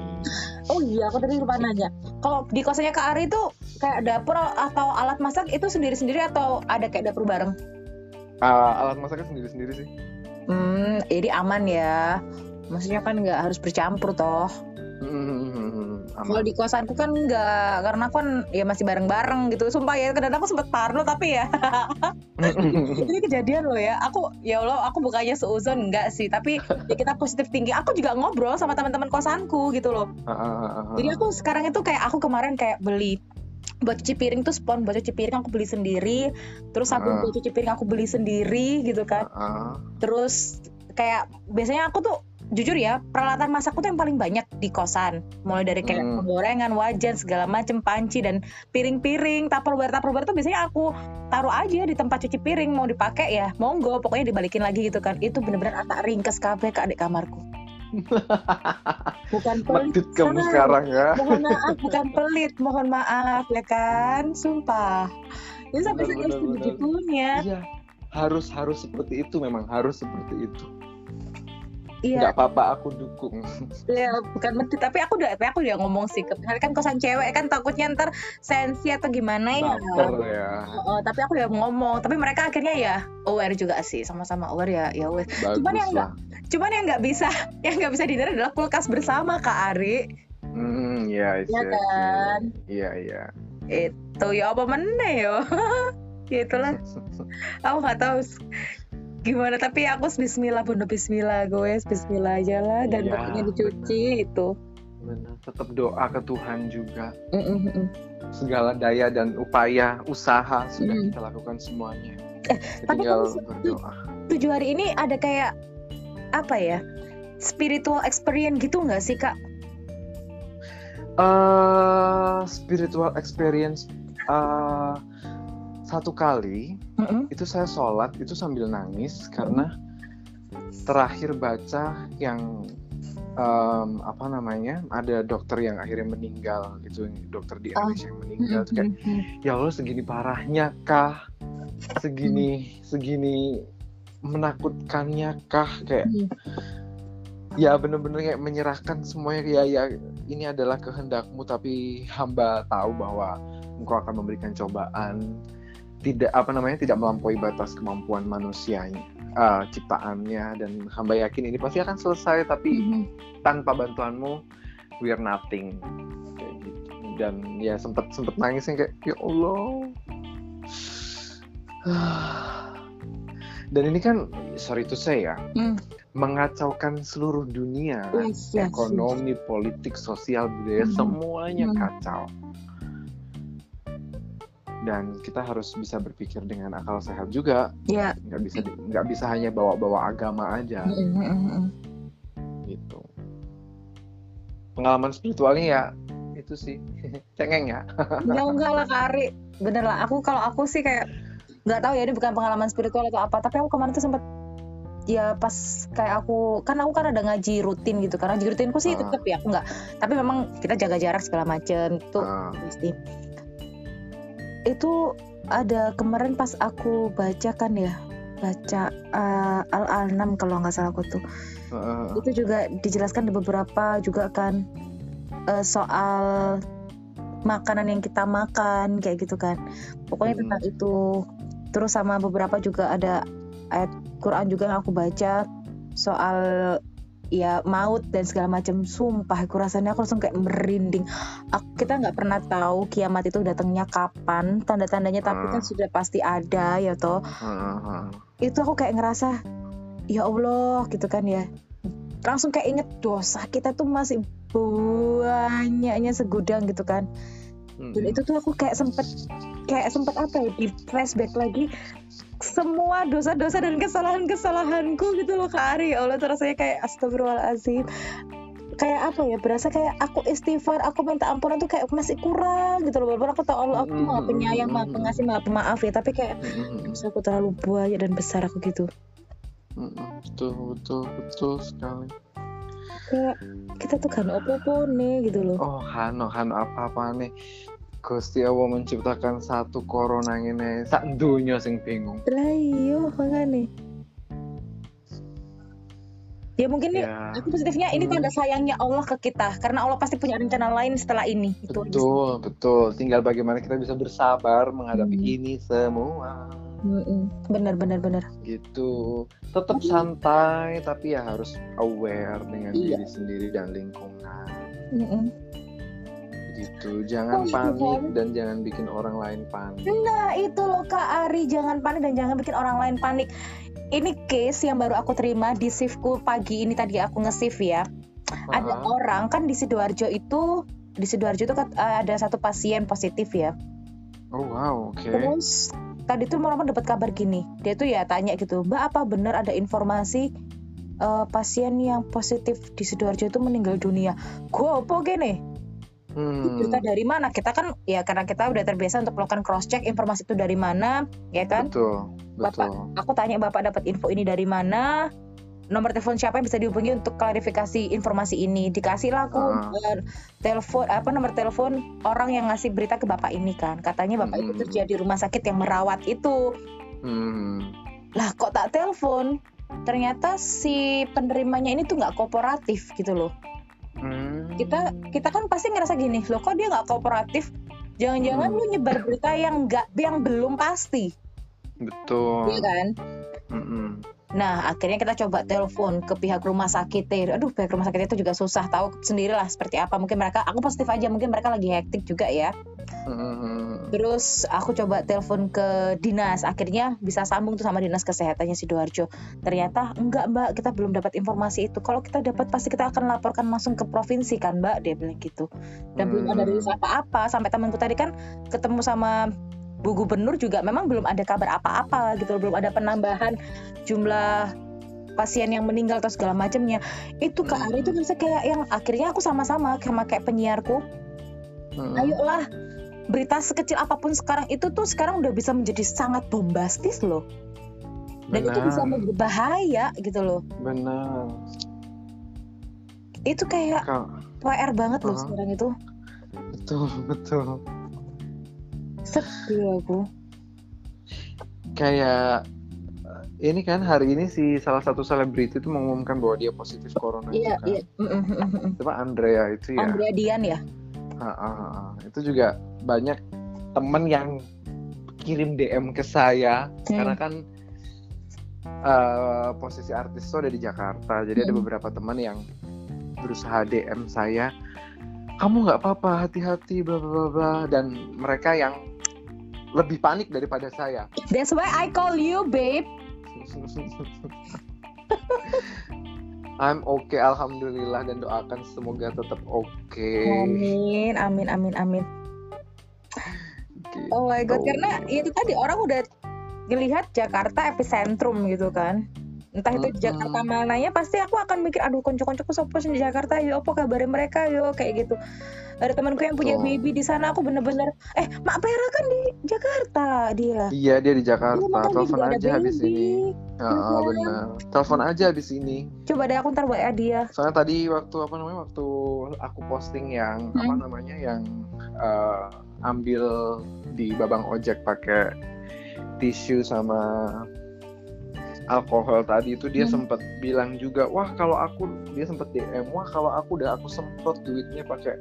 Oh iya, aku tadi lupa nanya. Kalau di kosannya Kak Ari itu kayak dapur atau alat masak itu sendiri-sendiri atau ada kayak dapur bareng? Eh, alat masaknya sendiri-sendiri sih Hmm, jadi aman ya. Maksudnya kan nggak harus bercampur toh. Hmm, Kalau di kosanku kan nggak, karena aku kan ya masih bareng-bareng gitu. Sumpah ya, kadang aku sempet parno tapi ya ini kejadian loh ya. Aku ya Allah, aku bukannya seuzon enggak sih, tapi ya kita positif tinggi. Aku juga ngobrol sama teman-teman kosanku gitu loh. Jadi aku sekarang itu kayak aku kemarin kayak beli buat cuci piring tuh spon buat cuci piring aku beli sendiri terus sabun Ah. buat cuci piring aku beli sendiri gitu kan terus kayak biasanya aku tuh jujur ya peralatan masakku tuh yang paling banyak di kosan. Mulai dari kayak Hmm. penggorengan wajan segala macem panci dan piring-piring. Tupperware tupperware tuh biasanya aku taruh aja di tempat cuci piring. Mau dipakai ya monggo. Pokoknya dibalikin lagi gitu kan. Itu bener-bener atak ringkes kabeh ke adik kamarku. Bukan pelit Medit kamu sekarang ya. Mohon maaf bukan pelit. Mohon maaf ya kan sumpah. Ini sampai Benar, segini benar, benar. begitunya Iya, harus harus seperti itu memang. Harus seperti itu. Iya. Nggak apa-apa aku dukung. ya bukan medit tapi aku udah aku udah ngomong sih. Ke kan kosan cewek kan takutnya ntar sensi atau gimana ya? Baper ya. Oh, tapi aku udah ngomong. Tapi mereka akhirnya ya aware juga sih sama-sama aware ya ya wes. Bagus Cuman yang lah. cuman yang nggak bisa yang nggak bisa dihindari adalah kulkas bersama kak Ari. Hmm, iya, ya iya, kan? Iya, iya. itu ya apa meneh yo? Ya itulah aku nggak tahu gimana tapi aku Bismillah pun Bismillah gue Bismillah aja lah dan Iya, bajunya dicuci itu Benar. Tetap doa ke Tuhan juga. Mm, mm, mm. Segala daya dan upaya, usaha sudah Hmm. kita lakukan semuanya. Eh, tapi tinggal berdoa. tujuh hari ini ada kayak apa ya spiritual experience gitu nggak sih kak? eh spiritual experience eh satu kali Mm-mm. itu saya sholat itu sambil nangis karena terakhir baca yang em, apa namanya ada dokter yang akhirnya meninggal itu dokter di Oh. Indonesia yang meninggal Itu kayak ya Allah segini parahnya kah segini segini menakutkannya kah kayak Hmm. ya bener-bener kayak menyerahkan semuanya ya ya ini adalah kehendakmu tapi hamba tahu bahwa engkau akan memberikan cobaan tidak apa namanya tidak melampaui batas kemampuan manusianya eh, ciptaannya dan hamba yakin ini pasti akan selesai tapi Mhm. tanpa bantuanmu we are nothing kayak gitu dan ya sempet sempet nangis yang kayak ya Allah dan ini kan sorry to say ya Hmm. mengacaukan seluruh dunia Yes, yes, ekonomi politik sosial budaya Mhm. semuanya Mhm. kacau dan kita harus bisa berpikir dengan akal sehat juga. Ya. nggak bisa nggak bisa hanya bawa-bawa agama aja. Mm-mm. gitu. Pengalaman spiritualnya ya. Itu sih. Cengeng ya. Enggak enggak lah Kak Ari. Bener lah. Aku kalau aku sih kayak nggak tahu ya ini bukan pengalaman spiritual atau apa. Tapi aku kemarin tuh sempet ya pas kayak aku kan aku kan ada ngaji rutin gitu karena ngaji rutinku sih Ah. tetap ya aku nggak. Tapi memang kita jaga jarak segala macem tuh. Ah, pasti itu ada kemarin pas aku baca kan ya baca uh, al anam kalau nggak salah aku tuh. Ah, itu juga dijelaskan di beberapa juga kan eh, soal makanan yang kita makan kayak gitu kan. Pokoknya Hmm. tentang itu. Terus sama beberapa juga ada ayat Quran juga yang aku baca soal ya maut dan segala macam. Sumpah aku rasanya aku langsung kayak merinding. Aku, kita nggak pernah tahu kiamat itu datangnya kapan. Tanda-tandanya tapi kan Ah. sudah pasti ada ya toh. Ah. itu aku kayak ngerasa ya Allah gitu kan ya. Langsung kayak inget dosa kita tuh masih banyaknya segudang gitu kan. Dan Mm-mm. itu tuh aku kayak sempet kayak sempat apa ya di flashback lagi semua dosa-dosa dan kesalahan-kesalahanku gitu loh Kak Ari. Ya Allah rasanya kayak astagfirullahaladzim. Kayak apa ya berasa kayak aku istighfar aku minta ampunan tuh kayak masih kurang gitu loh. Walaupun aku tahu Allah aku maha penyayang maha pengasih maha pemaaf ya. Tapi kayak bisa aku terlalu banyak dan besar aku gitu. Betul betul betul sekali. Kayak kita tuh kan apa-apa nih gitu loh. Oh hano hano apa-apa nih Gusti Allah menciptakan satu corona ini sak dunia sing bingung. Lah iya makanya ya mungkin nih ya. aku positifnya ini tanda sayangnya Allah ke kita karena Allah pasti punya rencana lain setelah ini. Itu aja betul betul. Tinggal bagaimana kita bisa bersabar menghadapi Hmm. ini semua. Benar benar benar. Gitu. Tetap santai tapi ya harus aware dengan Iya. diri sendiri dan lingkungan. Gitu. Jangan Oh, iya, panik kan? dan jangan bikin orang lain panik. Nah itu loh Kak Ari. Jangan panik dan jangan bikin orang lain panik. Ini case yang baru aku terima di shiftku pagi ini tadi. Aku nge-shift ya. Ada Ah, orang kan di sidoarjo itu di sidoarjo itu eh, ada satu pasien positif ya. Oh wow oke. Terus tadi tuh orang dapat kabar gini, dia tuh ya tanya gitu, Mbak apa benar ada informasi eh, pasien yang positif di sidoarjo itu meninggal dunia? Gue apa gini? Hmm, Berita dari mana? Kita kan ya karena kita udah terbiasa untuk melakukan cross check informasi itu dari mana, ya kan? betul Bapak. betul Aku tanya bapak dapat info ini dari mana? Nomor telepon siapa yang bisa dihubungi untuk klarifikasi informasi ini? Dikasihlah aku eh, telepon apa nomor telepon orang yang ngasih berita ke bapak ini kan. Katanya bapak itu Hmm. kerja di rumah sakit yang merawat itu. hmm. lah kok tak telepon ternyata si penerimanya ini tuh nggak kooperatif gitu loh. Kita kita kan pasti ngerasa gini loh kok dia nggak kooperatif jangan-jangan Hmm. lu nyebar berita yang nggak yang belum pasti betul iya kan Mm-mm. Nah akhirnya kita coba telepon ke pihak rumah sakit aduh pihak rumah sakit itu juga susah tahu sendirilah seperti apa mungkin mereka aku positif aja mungkin mereka lagi hektik juga ya Mm-mm. Terus aku coba telepon ke dinas, akhirnya bisa sambung tuh sama dinas kesehatannya sidoarjo. Ternyata enggak mbak, kita belum dapat informasi itu. Kalau kita dapat pasti kita akan laporkan langsung ke provinsi kan mbak, dia bilang gitu. Dan belum ada Hmm. rilis apa-apa. Sampai temanku tadi kan ketemu sama Bu Gubernur juga memang belum ada kabar apa-apa gitu, belum ada penambahan jumlah pasien yang meninggal atau segala macamnya. Itu Kak Ari itu bisa kayak yang akhirnya aku sama-sama sama kayak penyiarku Mm-mm. ayolah berita sekecil apa pun sekarang itu tuh sekarang udah bisa menjadi sangat bombastis loh dan itu bisa Benar. berbahaya gitu loh benar itu kayak Kak, PR banget loh Uh-huh. sekarang itu betul betul sedih aku kayak eh, ini kan hari ini si salah satu selebriti itu mengumumkan bahwa dia positif corona iya kan. iya Mm, mm, mm, mm. Andrea itu ya. Andrea Dian ya ah, ah, ah. Itu juga banyak temen yang kirim DM ke saya Hmm. karena kan eh, posisi artis itu ada di Jakarta. Jadi ada Hmm. beberapa teman yang berusaha DM saya, kamu nggak apa-apa, hati-hati, bla bla bla. Dan mereka yang lebih panik daripada saya. that's why I call you babe I'm okay, alhamdulillah dan doakan semoga tetap oke. amin amin amin amin Gitu. oh my god karena ya itu tadi orang udah ngelihat Jakarta epicentrum gitu kan entah itu di. Jakarta mananya pasti aku akan mikir aduh konco-koncoku sopo di Jakarta yo apa kabarnya mereka yo kayak gitu ada temanku yang punya baby di sana aku bener-bener eh Mak Pera kan di Jakarta dia Iya dia di Iya, Jakarta. Telepon aja habis ini. Ya, Iya. benar. Telepon aja habis ini. coba deh aku ntar WA dia Soalnya tadi waktu apa namanya waktu aku posting yang apa Hmm. namanya yang eh, ambil di babang ojek pakai tisu sama alkohol tadi itu dia Hmm. sempat bilang juga wah kalau aku dia sempat DM wah kalau aku udah aku semprot duitnya pakai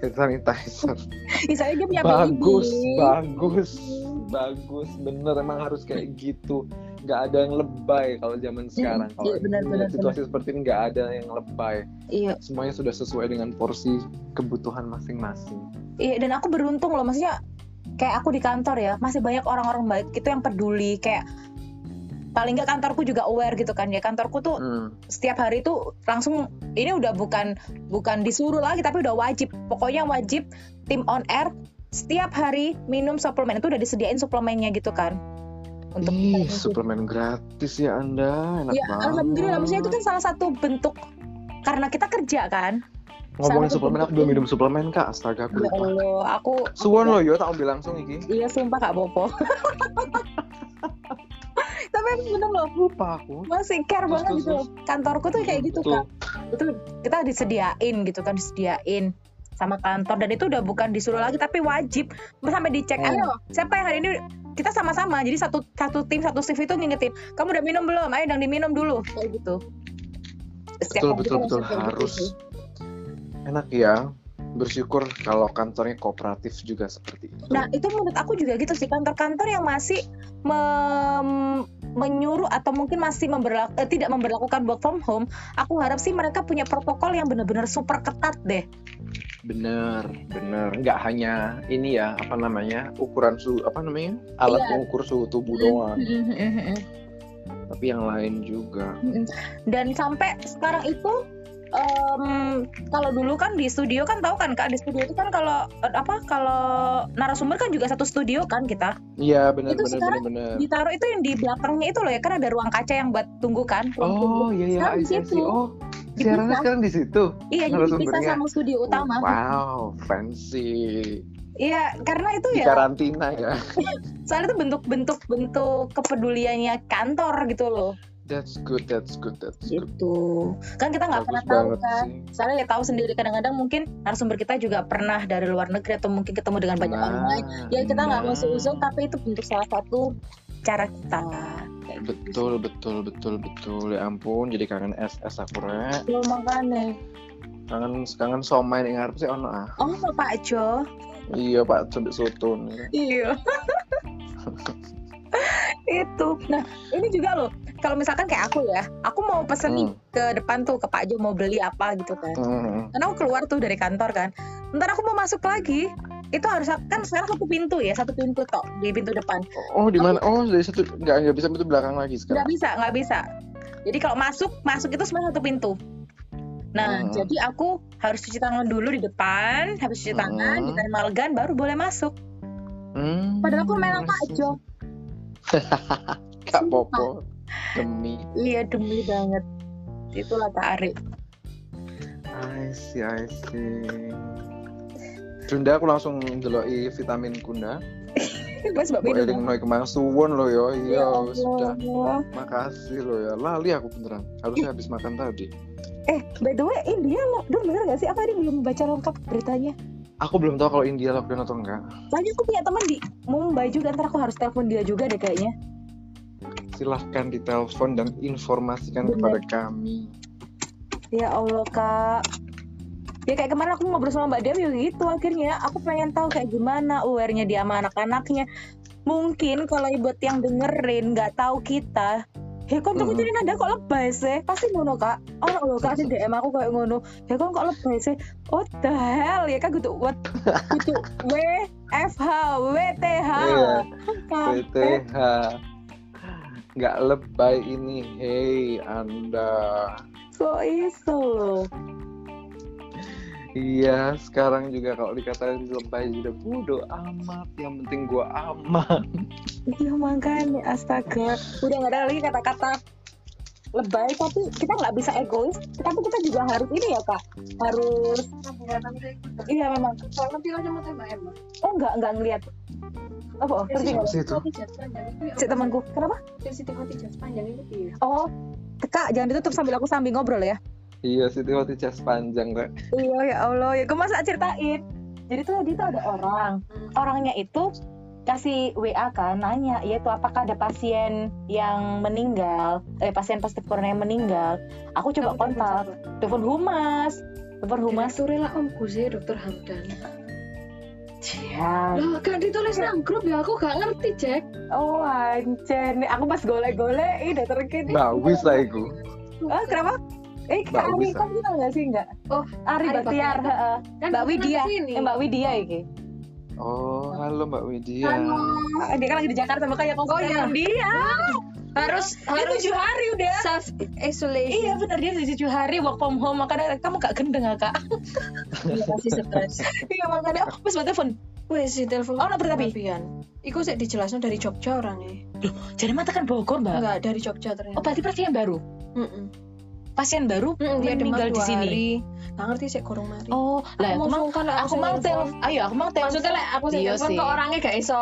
hand sanitizer. Misalnya dia punya bagus baby. bagus bagus bener emang harus kayak gitu. Nggak ada yang lebay kalau zaman sekarang. Kalau iya, benar, melihat benar, situasi seperti ini nggak ada yang lebay. Iya. Semuanya sudah sesuai dengan porsi kebutuhan masing-masing. Iya dan aku beruntung loh maksudnya kayak aku di kantor ya masih banyak orang-orang baik itu yang peduli kayak paling nggak kantorku juga aware gitu kan ya. Kantorku tuh Hmm, setiap hari itu langsung ini udah bukan bukan disuruh lagi tapi udah wajib. Pokoknya wajib tim on air setiap hari minum suplemen. Itu udah disediain suplemennya gitu kan. Untuk Ih, C. suplemen gratis ya Anda, enak ya banget. alhamdulillah. Maksudnya itu kan salah satu bentuk karena kita kerja kan. Ngomongin suplemen, aku belum minum suplemen kak, astaga aku ya. Allah aku Suwon lo yo, tak ambil langsung iki. iya sumpah kak Bopo tapi minum loh Lupa aku. masih care Terus, banget terus, gitu loh. kantorku tuh kayak gitu kan itu kita disediain gitu kan disediain sama kantor dan itu udah bukan disuruh lagi tapi wajib sampai dicek Hmm. ayo siapa yang hari ini kita sama-sama jadi satu satu tim satu shift itu ngingetin kamu udah minum belum ayo dong diminum dulu kayak gitu Setiap Betul betul betul gitu harus. sih. Enak ya. Bersyukur kalau kantornya kooperatif juga seperti itu. Nah itu menurut aku juga gitu sih kantor-kantor yang masih mem- menyuruh atau mungkin masih memberlaku, eh, tidak memberlakukan work from home. Aku harap sih mereka punya protokol yang benar-benar super ketat deh. Bener, bener. Nggak hanya ini ya, apa namanya, ukuran suhu, apa namanya, alat Iya. pengukur suhu tubuh doang, tapi yang lain juga. Dan sampai sekarang itu em, kalau dulu kan di studio kan tahu kan kak di studio itu kan kalau eh, apa kalau narasumber kan juga satu studio kan kita Iya, bener, Itu bener, sekarang bener. ditaruh itu yang di belakangnya itu loh ya kan ada ruang kaca yang buat tunggu kan. Oh, iya, iya, di situ. Oh, siarannya sekarang di situ. Iya, jadi dipisah sama studio utama. Wow, fancy. Iya, karena itu Di ya, karantina ya. soalnya itu bentuk-bentuk bentuk kepeduliannya kantor gitu loh. That's good, that's good, that's good. Gitu. Kan kita nggak pernah tahu kan. sih. Soalnya ya tahu sendiri kadang-kadang mungkin narasumber kita juga pernah dari luar negeri atau mungkin ketemu dengan banyak orang lain. Ya kita nggak mau nah. seuzon, tapi itu bentuk salah satu cara kita. Kayak gitu. Betul, betul, betul, betul. Ya ampun, jadi kangen SS aku rek. Lo makanya. Kangen, kangen somai nih ngarep sih ono ah. Oh, Pak Jo. Iya pak, coba soto nih. Iya. itu. Nah, ini juga loh. Kalau misalkan kayak aku ya, aku mau pesen nih Hmm. ke depan tuh ke Pak Jo mau beli apa gitu kan. Hmm. Karena aku keluar tuh dari kantor kan. Ntar aku mau masuk lagi. Itu harus kan sekarang satu pintu ya, satu pintu tok di pintu depan. Oh di mana? Oh dari satu nggak nggak bisa pintu belakang lagi Nggak sekarang. bisa, nggak bisa. Jadi kalau masuk, masuk itu cuma satu pintu. Nah, Hmm. jadi aku harus cuci tangan dulu di depan, habis cuci tangan, Hmm. di Malgan baru boleh masuk. Hmm, Padahal aku main see. Jo. Kak Popo demi. Iya demi banget. Itulah Kak Arif. I see, I see. Bunda aku langsung deloki vitamin kunda. Mas Mbak minum. eling noy kemang suwon lo yo. Iya, Ya sudah. Makasih lo ya. Lali aku beneran. Harusnya habis makan tadi. Eh, by the way, India lockdown bener gak sih? Apa ini belum baca lengkap beritanya? Aku belum tahu kalau India lockdown atau enggak. Soalnya aku punya teman di Mumbai juga, ntar aku harus telepon dia juga deh kayaknya. Silahkan ditelepon dan informasikan Bener. kepada kami. Ya Allah kak. Ya kayak kemarin aku ngobrol sama Mbak Dewi gitu akhirnya aku pengen tahu kayak gimana aware-nya dia sama anak-anaknya. Mungkin kalau buat yang dengerin nggak tahu kita, kon tuh Mm-mm. jadi nada kok lebay sih? Pasti ngono kak. Oh lo kak di DM aku kayak ngono. Ya kon kok lebay sih? What the hell? Ya kak gitu what? Gitu W F H W T H. Iya. Kampret. PTH nggak lebay ini. Hei anda. Kok iso loh iya sekarang juga kalau dikatain lebay juga bodoh amat yang penting gua aman Iya makanya astaga udah nggak ada lagi kata-kata lebay tapi kita nggak bisa egois tapi kita juga harus ini ya kak harus iya memang nanti Emma oh nggak nggak ngeliat apa oh, ngerti siapa nggak? sih itu Hati ya si temanku kenapa sensitif jas panjang itu iya oh kak jangan ditutup sambil aku sambil ngobrol ya iya Siti cas panjang rek iya ya Allah. Ya gue masa ceritain. Jadi tuh tadi tuh ada orang. Orangnya itu kasih WA kan nanya yaitu apakah ada pasien yang meninggal? Eh pasien positif corona yang meninggal? Aku coba kontak. telepon humas. Telepon humas. Direktur lah omku sih dokter Hamdan. Ya Lah kan ditulis nang grup ya? Aku gak ngerti cek oh anjir aku pas golek-golek ini udah terkini mbak wis lah iku. Oh kenapa eh Mbak Ari kan kita nggak sih nggak Oh, Ari Ari Baktiar kan Mbak Widya ini eh, Mbak Widya iki oh halo mbak Widya Ah, dia kan lagi di Jakarta makanya aku Oh, iya. dia harus dia harus tujuh hari udah self isolation Iya benar dia udah tujuh hari work from home makanya kamu gak gendeng ya kak Iya, pasti stres Iya makanya aku pas buat telepon Wes si telepon. Oh, bi? Fabian. Iku sih dijelasno dari Jogja orangnya. Jadi mata kan Bogor mbak. Enggak dari Jogja Oh ternyata. berarti pasien baru. Mm-mm. Pasien baru Mm, dia meninggal di sini. Nggak ngerti sih kurang mari. Oh, lah aku lah, aku telepon. telepon. Ayo aku mau telepon. Maksudnya lek aku sih Iya telepon kok orangnya gak iso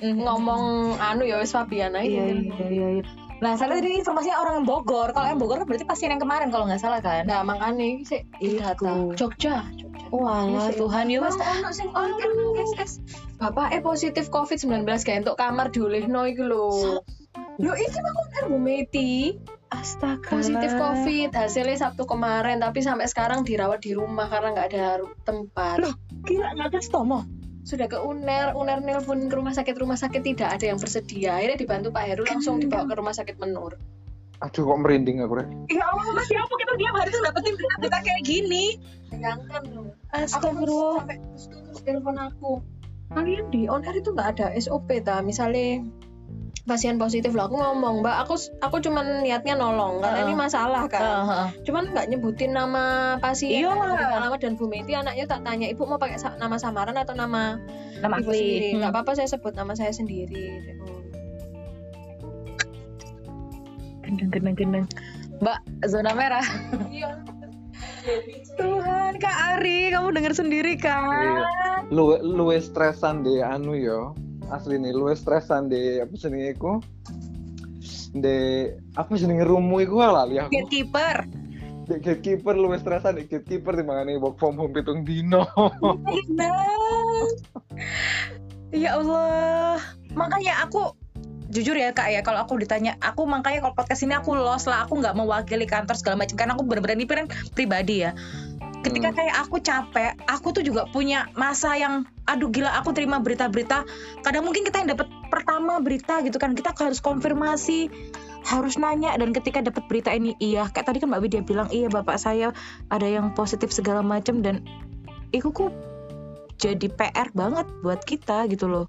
ngomong anu ya wis Fabian aja. Iya iya iya. iya. Nah, saya tadi informasinya orang Bogor. Kalau yang Bogor berarti pasien yang kemarin kalau nggak salah kan? Nah, makanya sih Itu. data Jogja. Jogja. Wah, Iya, Tuhan ya mas. Ono sing kan SS. Bapak eh positif COVID-19 kayak untuk kamar diolehno iku lho. Lho iki mah kan Bu Meti Astaga. positif COVID hasilnya Sabtu kemarin tapi sampai sekarang dirawat di rumah karena nggak ada tempat. Loh. Kira nggak tes tomo. Sudah ke UNER, UNER nelpon ke rumah sakit, rumah sakit tidak ada yang bersedia. Akhirnya dibantu Pak Heru langsung dibawa ke rumah sakit Menur. Aduh kok merinding aku rek. Ya Allah, mas ya apa kita tiap hari tuh dapetin berita kayak gini? Bayangkan loh. Astagfirullah. sampai terus terus telepon aku kalian di air itu nggak ada SOP ta misalnya pasien positif lah aku ngomong mbak aku aku cuman niatnya nolong karena Heeh. ini masalah kan Heeh. cuman nggak nyebutin nama pasien Iya alamat dan Bu Meti anaknya tak tanya ibu mau pakai nama samaran atau nama Nama ibu sendiri asli. nggak apa-apa saya sebut nama saya sendiri Gendeng gendeng gendeng. Mbak, zona merah. iya Tuhan, Kak Ari, kamu dengar sendiri kan? Iya. Lu lu stresan deh anu yo. Asli nih lu stresan deh apa jenenge iku? De apa jenenge rumu iku lali aku. Gatekeeper. De gatekeeper lu stresan de gatekeeper timbangane work from home pitung dino. Ya Allah. Makanya aku jujur ya kak ya kalau aku ditanya aku makanya kalau podcast ini aku lost lah aku nggak mewakili kantor segala macam karena aku bener-bener ini pribadi ya ketika Hmm. kayak aku capek aku tuh juga punya masa yang aduh gila aku terima berita-berita kadang mungkin kita yang dapat pertama berita gitu kan kita harus konfirmasi harus nanya dan ketika dapat berita ini iya kayak tadi kan mbak Widya bilang iya bapak saya ada yang positif segala macam dan itu kok jadi PR banget buat kita gitu loh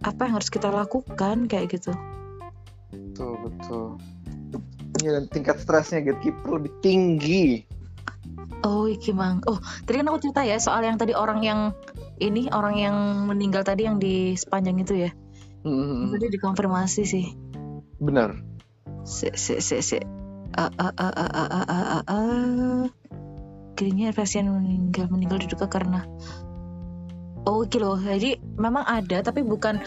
apa yang harus kita lakukan kayak gitu betul betul. Dan tingkat stresnya gatekeeper lebih tinggi. Oh iki mang. Oh tadi kan aku cerita ya soal yang tadi orang yang ini orang yang meninggal tadi yang di sepanjang itu ya? Hmm, tadi dikonfirmasi sih. Benar. si si si si. Ah, ah, ah, ah, ah, ah, ah, ah. kayaknya pasien meninggal meninggal diduga karena oh iki loh. Jadi memang ada tapi bukan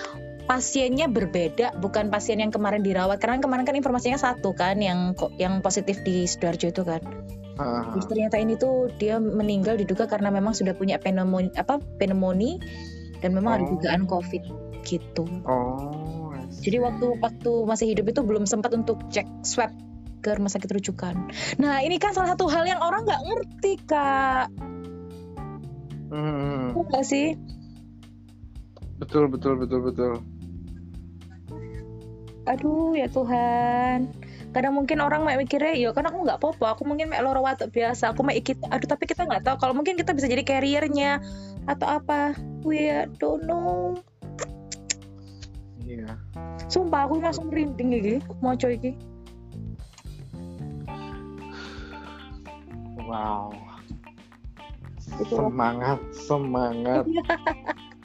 pasiennya berbeda bukan pasien yang kemarin dirawat. Karena kemarin kan informasinya satu kan yang kok yang positif di sidoarjo itu kan Ah, Terus ternyata ini tuh dia meninggal diduga karena memang sudah punya pneumonia apa pneumonia dan memang ada Oh. dugaan covid gitu Oh. Jadi waktu waktu masih hidup itu belum sempat untuk cek swab ke rumah sakit rujukan. Nah ini kan salah satu hal yang orang nggak ngerti kak, Hmm, Iya nggak sih? betul betul betul betul. Aduh ya Tuhan. Kadang mungkin orang mek mikirnya, ya kan aku nggak apa-apa, aku mungkin mek loro watuk biasa, aku mek ikut. Aduh tapi kita nggak tahu kalau mungkin kita bisa jadi carriernya atau apa. We don't know. Iya. Sumpah aku langsung merinding iki, mau coy iki. Wow. Semangat, semangat.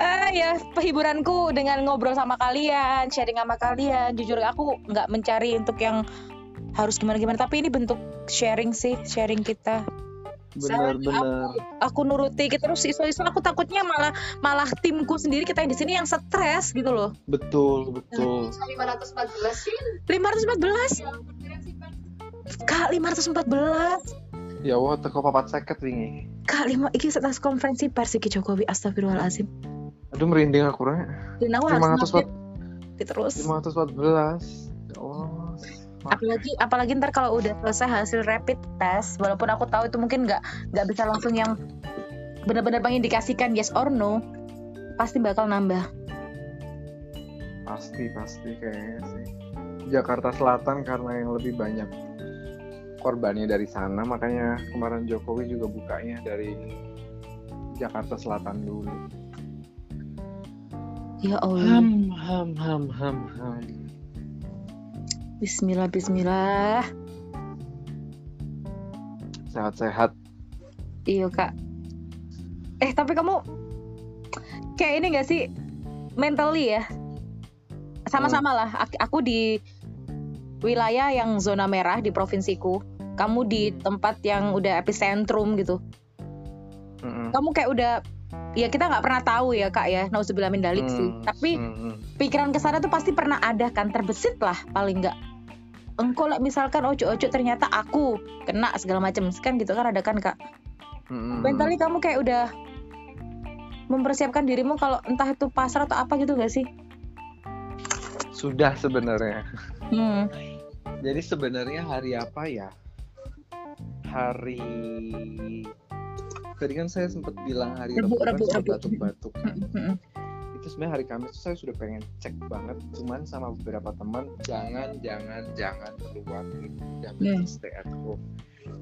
Ah ya, penghiburanku dengan ngobrol sama kalian, sharing sama kalian. Jujur aku nggak mencari untuk yang harus gimana-gimana, tapi ini bentuk sharing sih, sharing kita. Benar, benar. Aku nuruti gitu terus iso-iso aku takutnya malah malah timku sendiri kita yang di sini yang stres gitu loh. Betul, betul. 514 sih 514 Kak 514 Ya Allah, teko papat seket wingi. Kak 5 iki setelah konferensi pers iki Jokowi astagfirullahalazim. Aduh merinding aku rek. Dan aku harus 514 ngupdate terus. 514. Ya Allah. apalagi apalagi ntar kalau udah selesai hasil rapid test walaupun aku tahu itu mungkin nggak nggak bisa langsung yang benar-benar mengindikasikan yes or no pasti bakal nambah Pasti, pasti kayaknya sih. Jakarta Selatan karena yang lebih banyak korbannya dari sana, makanya kemarin Jokowi juga bukanya dari Jakarta Selatan dulu. ya Allah. Ham, ham, ham, ham, ham. Bismillah Bismillah. Sehat-sehat. iya kak. Eh tapi kamu kayak ini gak sih? Mentally ya? Sama-sama lah. Ak- aku di wilayah yang zona merah di provinsiku kamu di tempat yang udah epicentrum gitu. Mm-mm. kamu kayak udah ya kita nggak pernah tahu ya kak ya nauzubillah min dalik sih. Hmm, tapi hmm, hmm. pikiran ke sana tuh pasti pernah ada kan terbesit lah paling nggak. Engkau lah misalkan ojo-ojo ternyata aku kena segala macam. Kan gitu kan ada kan kak? Hmm, hmm, mentally kamu kayak udah mempersiapkan dirimu kalau entah itu pasar atau apa gitu gak sih? Sudah sebenarnya. Hmm. jadi sebenarnya hari apa ya hari tadi kan saya sempat bilang hari Rebu, Rabu kan Rebu, sempat Rebu. batuk-batuk kan. Itu sebenarnya hari Kamis tuh saya sudah pengen cek banget cuman sama beberapa teman jangan jangan jangan keluar better Hmm. stay at home.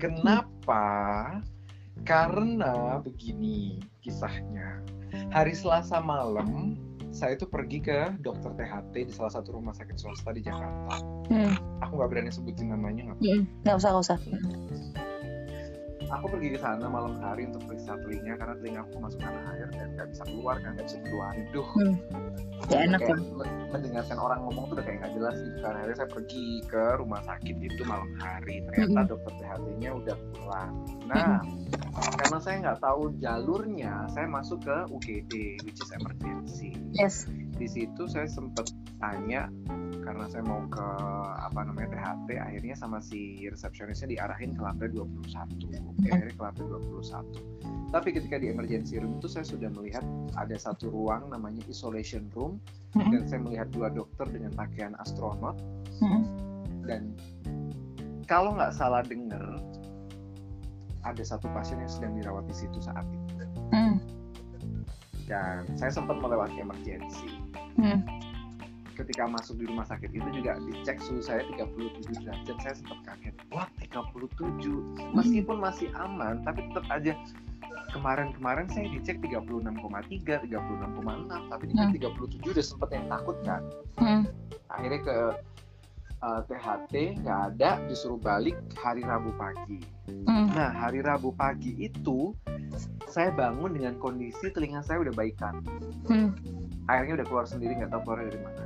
Kenapa? Karena begini kisahnya. Hari Selasa malam saya itu pergi ke dokter THT di salah satu rumah sakit swasta di Jakarta. Hmm. aku nggak berani sebutin namanya nggak nggak usah nggak usah aku pergi ke sana malam hari untuk periksa telinga karena telinga aku kemasukan air dan nggak bisa keluar kan nggak bisa keluarin duh. Hmm. Gak enak kan men- mendengarkan orang ngomong tuh udah kayak nggak jelas gitu kan. Akhirnya saya pergi ke rumah sakit itu malam hari. Ternyata dokter THT-nya udah pulang. Nah karena saya nggak tahu jalurnya saya masuk ke UGD which is emergency. Yes di situ saya sempet tanya karena saya mau ke apa namanya THT akhirnya sama si resepsionisnya diarahin ke lantai 21 Oke, akhirnya ke lantai 21 tapi ketika di emergency room itu saya sudah melihat ada satu ruang namanya isolation room. Dan saya melihat dua dokter dengan pakaian astronot. Dan kalau nggak salah dengar ada satu pasien yang sedang dirawat di situ saat itu. Mm. dan saya sempat melewati emergency Mm. ketika masuk di rumah sakit itu juga dicek suhu saya 37 derajat saya sempat kaget wah 37 meskipun masih aman tapi tetap aja kemarin-kemarin saya dicek 36,3 36,6 tapi dicek 37 udah sempet yang takut kan Mm. akhirnya ke uh, THT nggak ada disuruh balik hari Rabu pagi Mm. nah hari Rabu pagi itu saya bangun dengan kondisi telinga saya udah baikan Mm. Airnya udah keluar sendiri nggak tahu keluarnya dari mana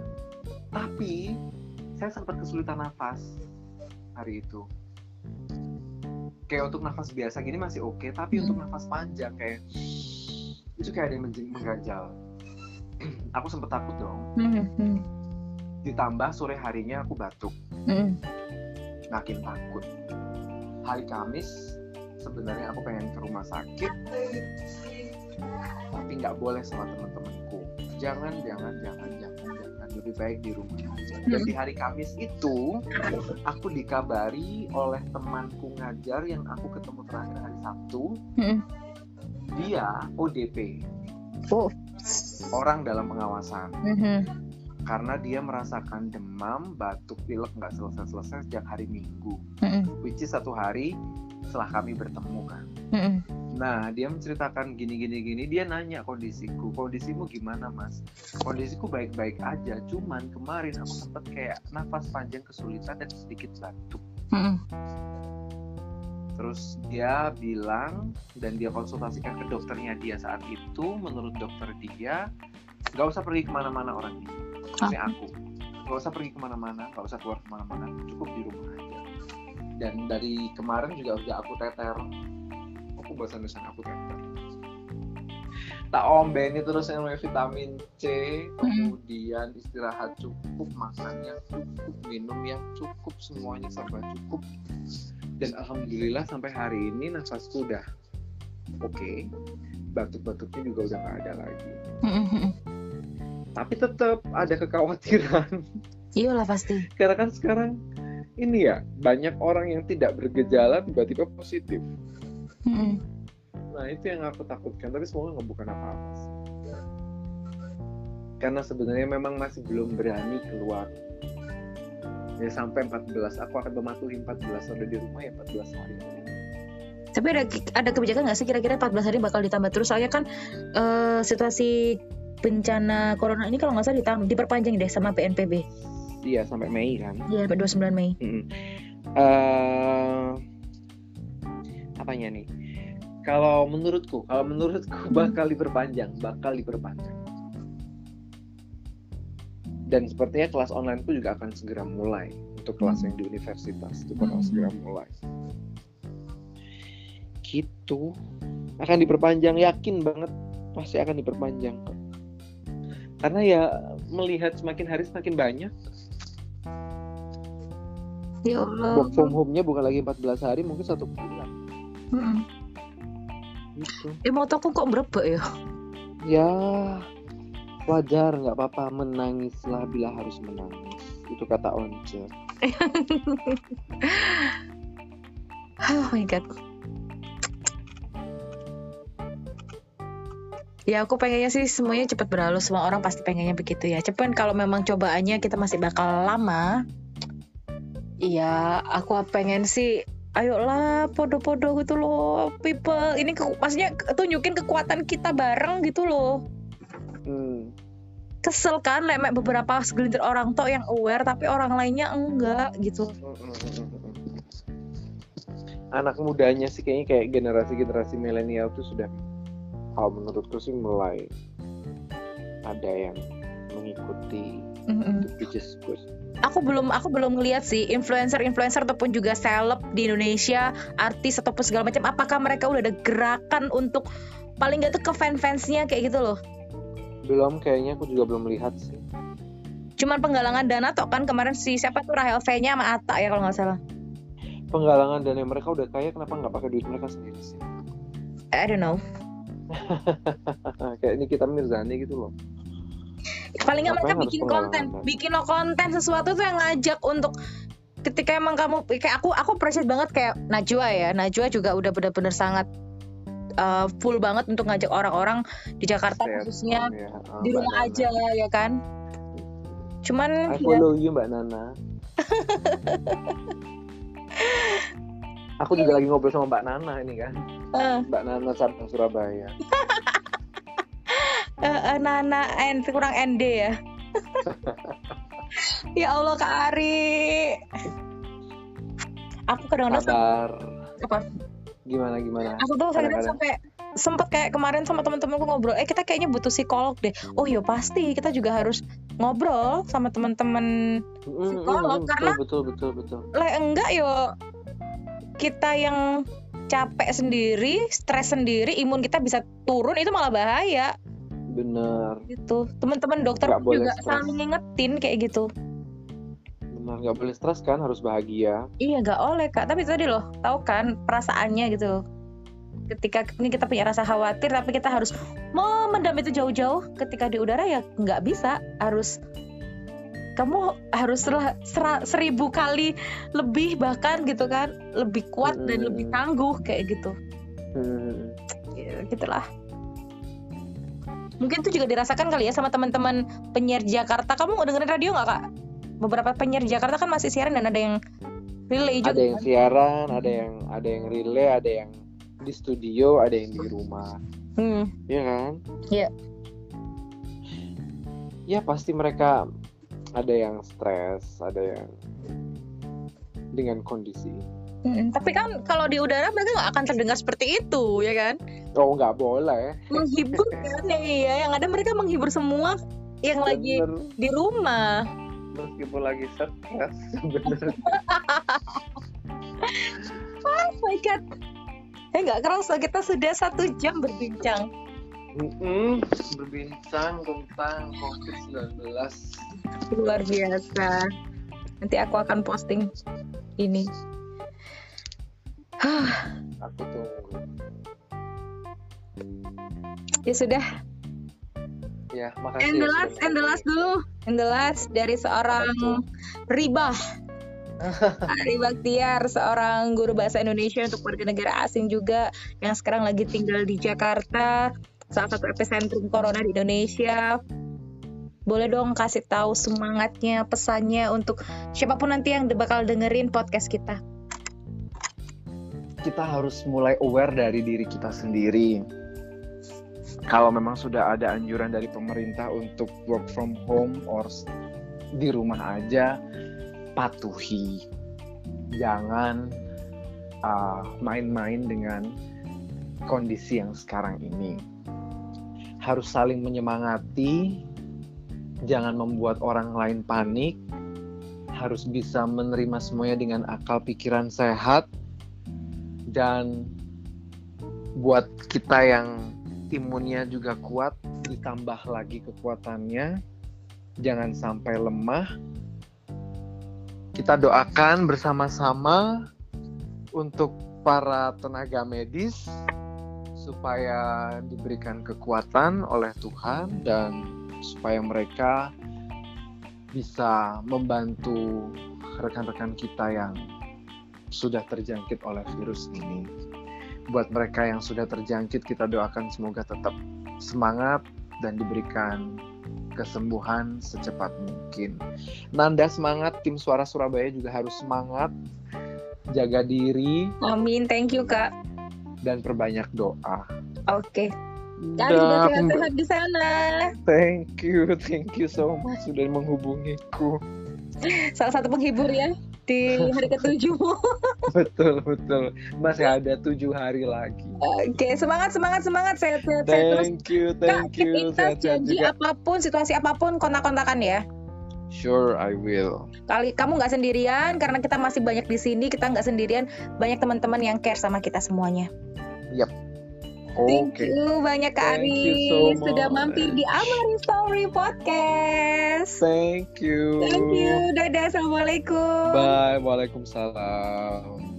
tapi saya sempat kesulitan nafas hari itu kayak untuk nafas biasa gini masih oke tapi Hmm. untuk nafas panjang kayak itu kayak ada yang mengganjal aku sempat takut dong Mm. Mm. ditambah sore harinya aku batuk Mm. makin takut hari Kamis sebenarnya aku pengen ke rumah sakit tapi nggak boleh sama teman-temanku jangan jangan jangan jangan jangan. Lebih baik di rumah aja. Dan di hari Kamis itu aku dikabari oleh temanku ngajar yang aku ketemu terakhir hari Sabtu. Mm. dia ODP Oh. orang dalam pengawasan. Mhm. karena dia merasakan demam batuk pilek nggak selesai-selesai sejak hari Minggu. Which is satu hari setelah kami bertemu kan Mm. Nah, dia menceritakan gini gini gini, dia nanya kondisiku, kondisimu gimana mas? Kondisiku baik-baik aja, cuman kemarin aku sempet kayak nafas panjang kesulitan dan sedikit batuk. Mm. Terus dia bilang dan dia konsultasikan ke dokternya dia saat itu, menurut dokter dia nggak usah pergi ke mana-mana orang ini, maksudnya aku, nggak usah pergi ke mana-mana, nggak usah keluar ke mana-mana, cukup di rumah aja. Dan dari kemarin juga udah aku teter, aku bahasa Indonesia aku teter. Tak ombeni terus yang vitamin C, kemudian istirahat cukup, makan yang cukup, minum yang cukup, semuanya serba cukup. Dan alhamdulillah sampai hari ini nafasku udah oke, batuk-batuknya juga udah nggak ada lagi. Mm. Tapi tetap ada kekhawatiran Iyalah pasti. karena kan sekarang ini ya banyak orang yang tidak bergejala tiba-tiba positif. Mm. Nah itu yang aku takutkan, tapi semoga nggak bukan apa-apa. sih. Karena sebenarnya memang masih belum berani keluar. Ya sampai 14, aku akan mematuhi 14 ada di rumah ya 14 hari. Tapi ada ada kebijakan nggak sih kira-kira 14 hari bakal ditambah terus? Soalnya kan eh, situasi bencana corona ini kalau nggak salah ditam- diperpanjang deh sama PNPB. Iya sampai Mei kan. Iya, sampai 29 Mei. Mm-mm. Eh, apanya nih? Kalau menurutku, kalau menurutku bakal diperpanjang, bakal diperpanjang. Dan sepertinya kelas online pun juga akan segera mulai untuk kelas yang di universitas itu bakal Hmm. segera mulai. Gitu. Akan diperpanjang, yakin banget pasti akan diperpanjang. Karena ya melihat semakin hari semakin banyak. Ya Allah. Work from home-nya bukan lagi 14 hari, mungkin satu bulan. Mm-mm. Gitu. Eh motoku kok berebek ya? Ya wajar nggak apa-apa menangislah bila harus menangis. Itu kata Once. Oh my god. Ya aku pengennya sih semuanya cepat berlalu Semua orang pasti pengennya begitu ya Cuman kalau memang cobaannya kita masih bakal lama Iya aku pengen sih Ayolah podo-podo gitu loh People. Ini ke, maksudnya tunjukin kekuatan kita bareng gitu loh. Hmm. Kesel kan Lemek beberapa segelintir orang tok yang aware Tapi orang lainnya enggak gitu. Anak mudanya sih kayaknya kayak generasi-generasi milenial tuh sudah kalau menurutku sih mulai ada yang mengikuti is good. Aku belum aku belum ngeliat sih influencer-influencer ataupun juga seleb di Indonesia, artis ataupun segala macam apakah mereka udah ada gerakan untuk paling nggak tuh ke fan-fansnya kayak gitu loh. Belum kayaknya aku juga belum melihat sih. Cuman penggalangan dana toh kan kemarin si siapa tuh Rahel V-nya sama Atta ya kalau nggak salah. Penggalangan dana mereka udah kaya kenapa nggak pakai duit mereka sendiri sih? I don't know. kayak ini kita Mirzani gitu loh. Paling nggak mereka bikin konten, dana? bikin lo konten sesuatu tuh yang ngajak untuk ketika emang kamu kayak aku aku appreciate banget kayak Najwa ya Najwa juga udah benar-benar sangat uh, full banget untuk ngajak orang-orang di Jakarta Stay khususnya home ya. Ah, di rumah Nana. aja ya kan cuman I ya, follow you Mbak Nana. Aku juga lagi ngobrol sama Mbak Nana ini kan. eh, Mbak Nana Sabang Surabaya. eh, eh, Nana N kurang ND ya ya Allah Kak Ari aku kadang-kadang sam- Kabar. apa Gimana gimana? aku tuh kadang Kadang-kadang. sampai sempet kayak kemarin sama teman-temanku ngobrol eh kita kayaknya butuh psikolog deh oh iya pasti kita juga harus ngobrol sama teman-teman Mm, psikolog, mm, karena- betul betul betul betul. lah enggak yo kita yang capek sendiri stres sendiri imun kita bisa turun itu malah bahaya Bener. gitu. Teman-teman dokter boleh juga selalu ngingetin kayak gitu. Bener nggak boleh stres kan harus bahagia. iya nggak oleh kak. Tapi tadi loh tahu kan perasaannya gitu. Ketika ini kita punya rasa khawatir tapi kita harus memendam itu jauh-jauh. Ketika di udara ya nggak bisa. Harus kamu harus serah- serah- seribu kali lebih bahkan gitu kan. Lebih kuat dan Mm-mm. lebih tangguh kayak gitu. Hmm. ya, gitulah mungkin itu juga dirasakan kali ya sama teman-teman penyiar Jakarta kamu dengerin radio nggak kak beberapa penyiar Jakarta kan masih siaran dan ada yang relay juga Ada yang kan? siaran, ada yang ada yang relay, ada yang di studio, ada yang di rumah. Hmm, Iya kan? Iya. Ya pasti mereka ada yang stres, ada yang dengan kondisi. Hmm, tapi kan kalau di udara mereka nggak akan terdengar seperti itu ya kan Oh nggak boleh. menghibur kan ya iya yang ada mereka menghibur semua yang lagi Bener. di rumah Meskipun lagi stres, bener. oh my god eh nggak kerasa kita sudah satu jam berbincang Mm-mm, berbincang tentang COVID-19. luar biasa nanti aku akan posting ini Aku tunggu. ya sudah. Ya, makasih. and ya the last and the last dulu. And the last dari seorang Ribah. Ari Baktiar seorang guru bahasa Indonesia untuk warga negara asing juga yang sekarang lagi tinggal di Jakarta. Salah satu epicentrum corona di Indonesia. Boleh dong kasih tahu semangatnya pesannya untuk siapa pun nanti yang bakal dengerin podcast kita kita harus mulai aware dari diri kita sendiri. Kalau memang sudah ada anjuran dari pemerintah untuk work from home or di rumah aja, patuhi. Jangan uh, main-main dengan kondisi yang sekarang ini. Harus saling menyemangati, jangan membuat orang lain panik, harus bisa menerima semuanya dengan akal pikiran sehat, dan buat kita yang imunnya juga kuat, ditambah lagi kekuatannya, jangan sampai lemah. Kita doakan bersama-sama untuk para tenaga medis supaya diberikan kekuatan oleh Tuhan dan supaya mereka bisa membantu rekan-rekan kita yang sudah terjangkit oleh virus ini. Buat mereka yang sudah terjangkit, kita doakan semoga tetap semangat dan diberikan kesembuhan secepat mungkin. Nanda semangat, tim Suara Surabaya juga harus semangat, jaga diri, Amin, thank you kak. dan perbanyak doa. Oke. Kalian juga Dah, sehat-sehat di sana. Thank you, thank you so much sudah menghubungiku. Salah satu penghibur ya di hari ketujuh. betul betul, masih ada tujuh hari lagi. Oke, semangat semangat semangat sehat sehat sehat terus. Thank you, Kak, thank you, touch sehat-sehat janji juga. apa pun situasi apa pun kontak-kontakan ya. Sure, I will. Kali kamu nggak sendirian karena kita masih banyak di sini, kita nggak sendirian, banyak teman-teman yang care sama kita semuanya. Thank Oke. you banyak Kak Thank Ari so sudah mampir di Amari Story Podcast. Thank you. Thank you, dadah, assalamualaikum. Bye. Waalaikumsalam.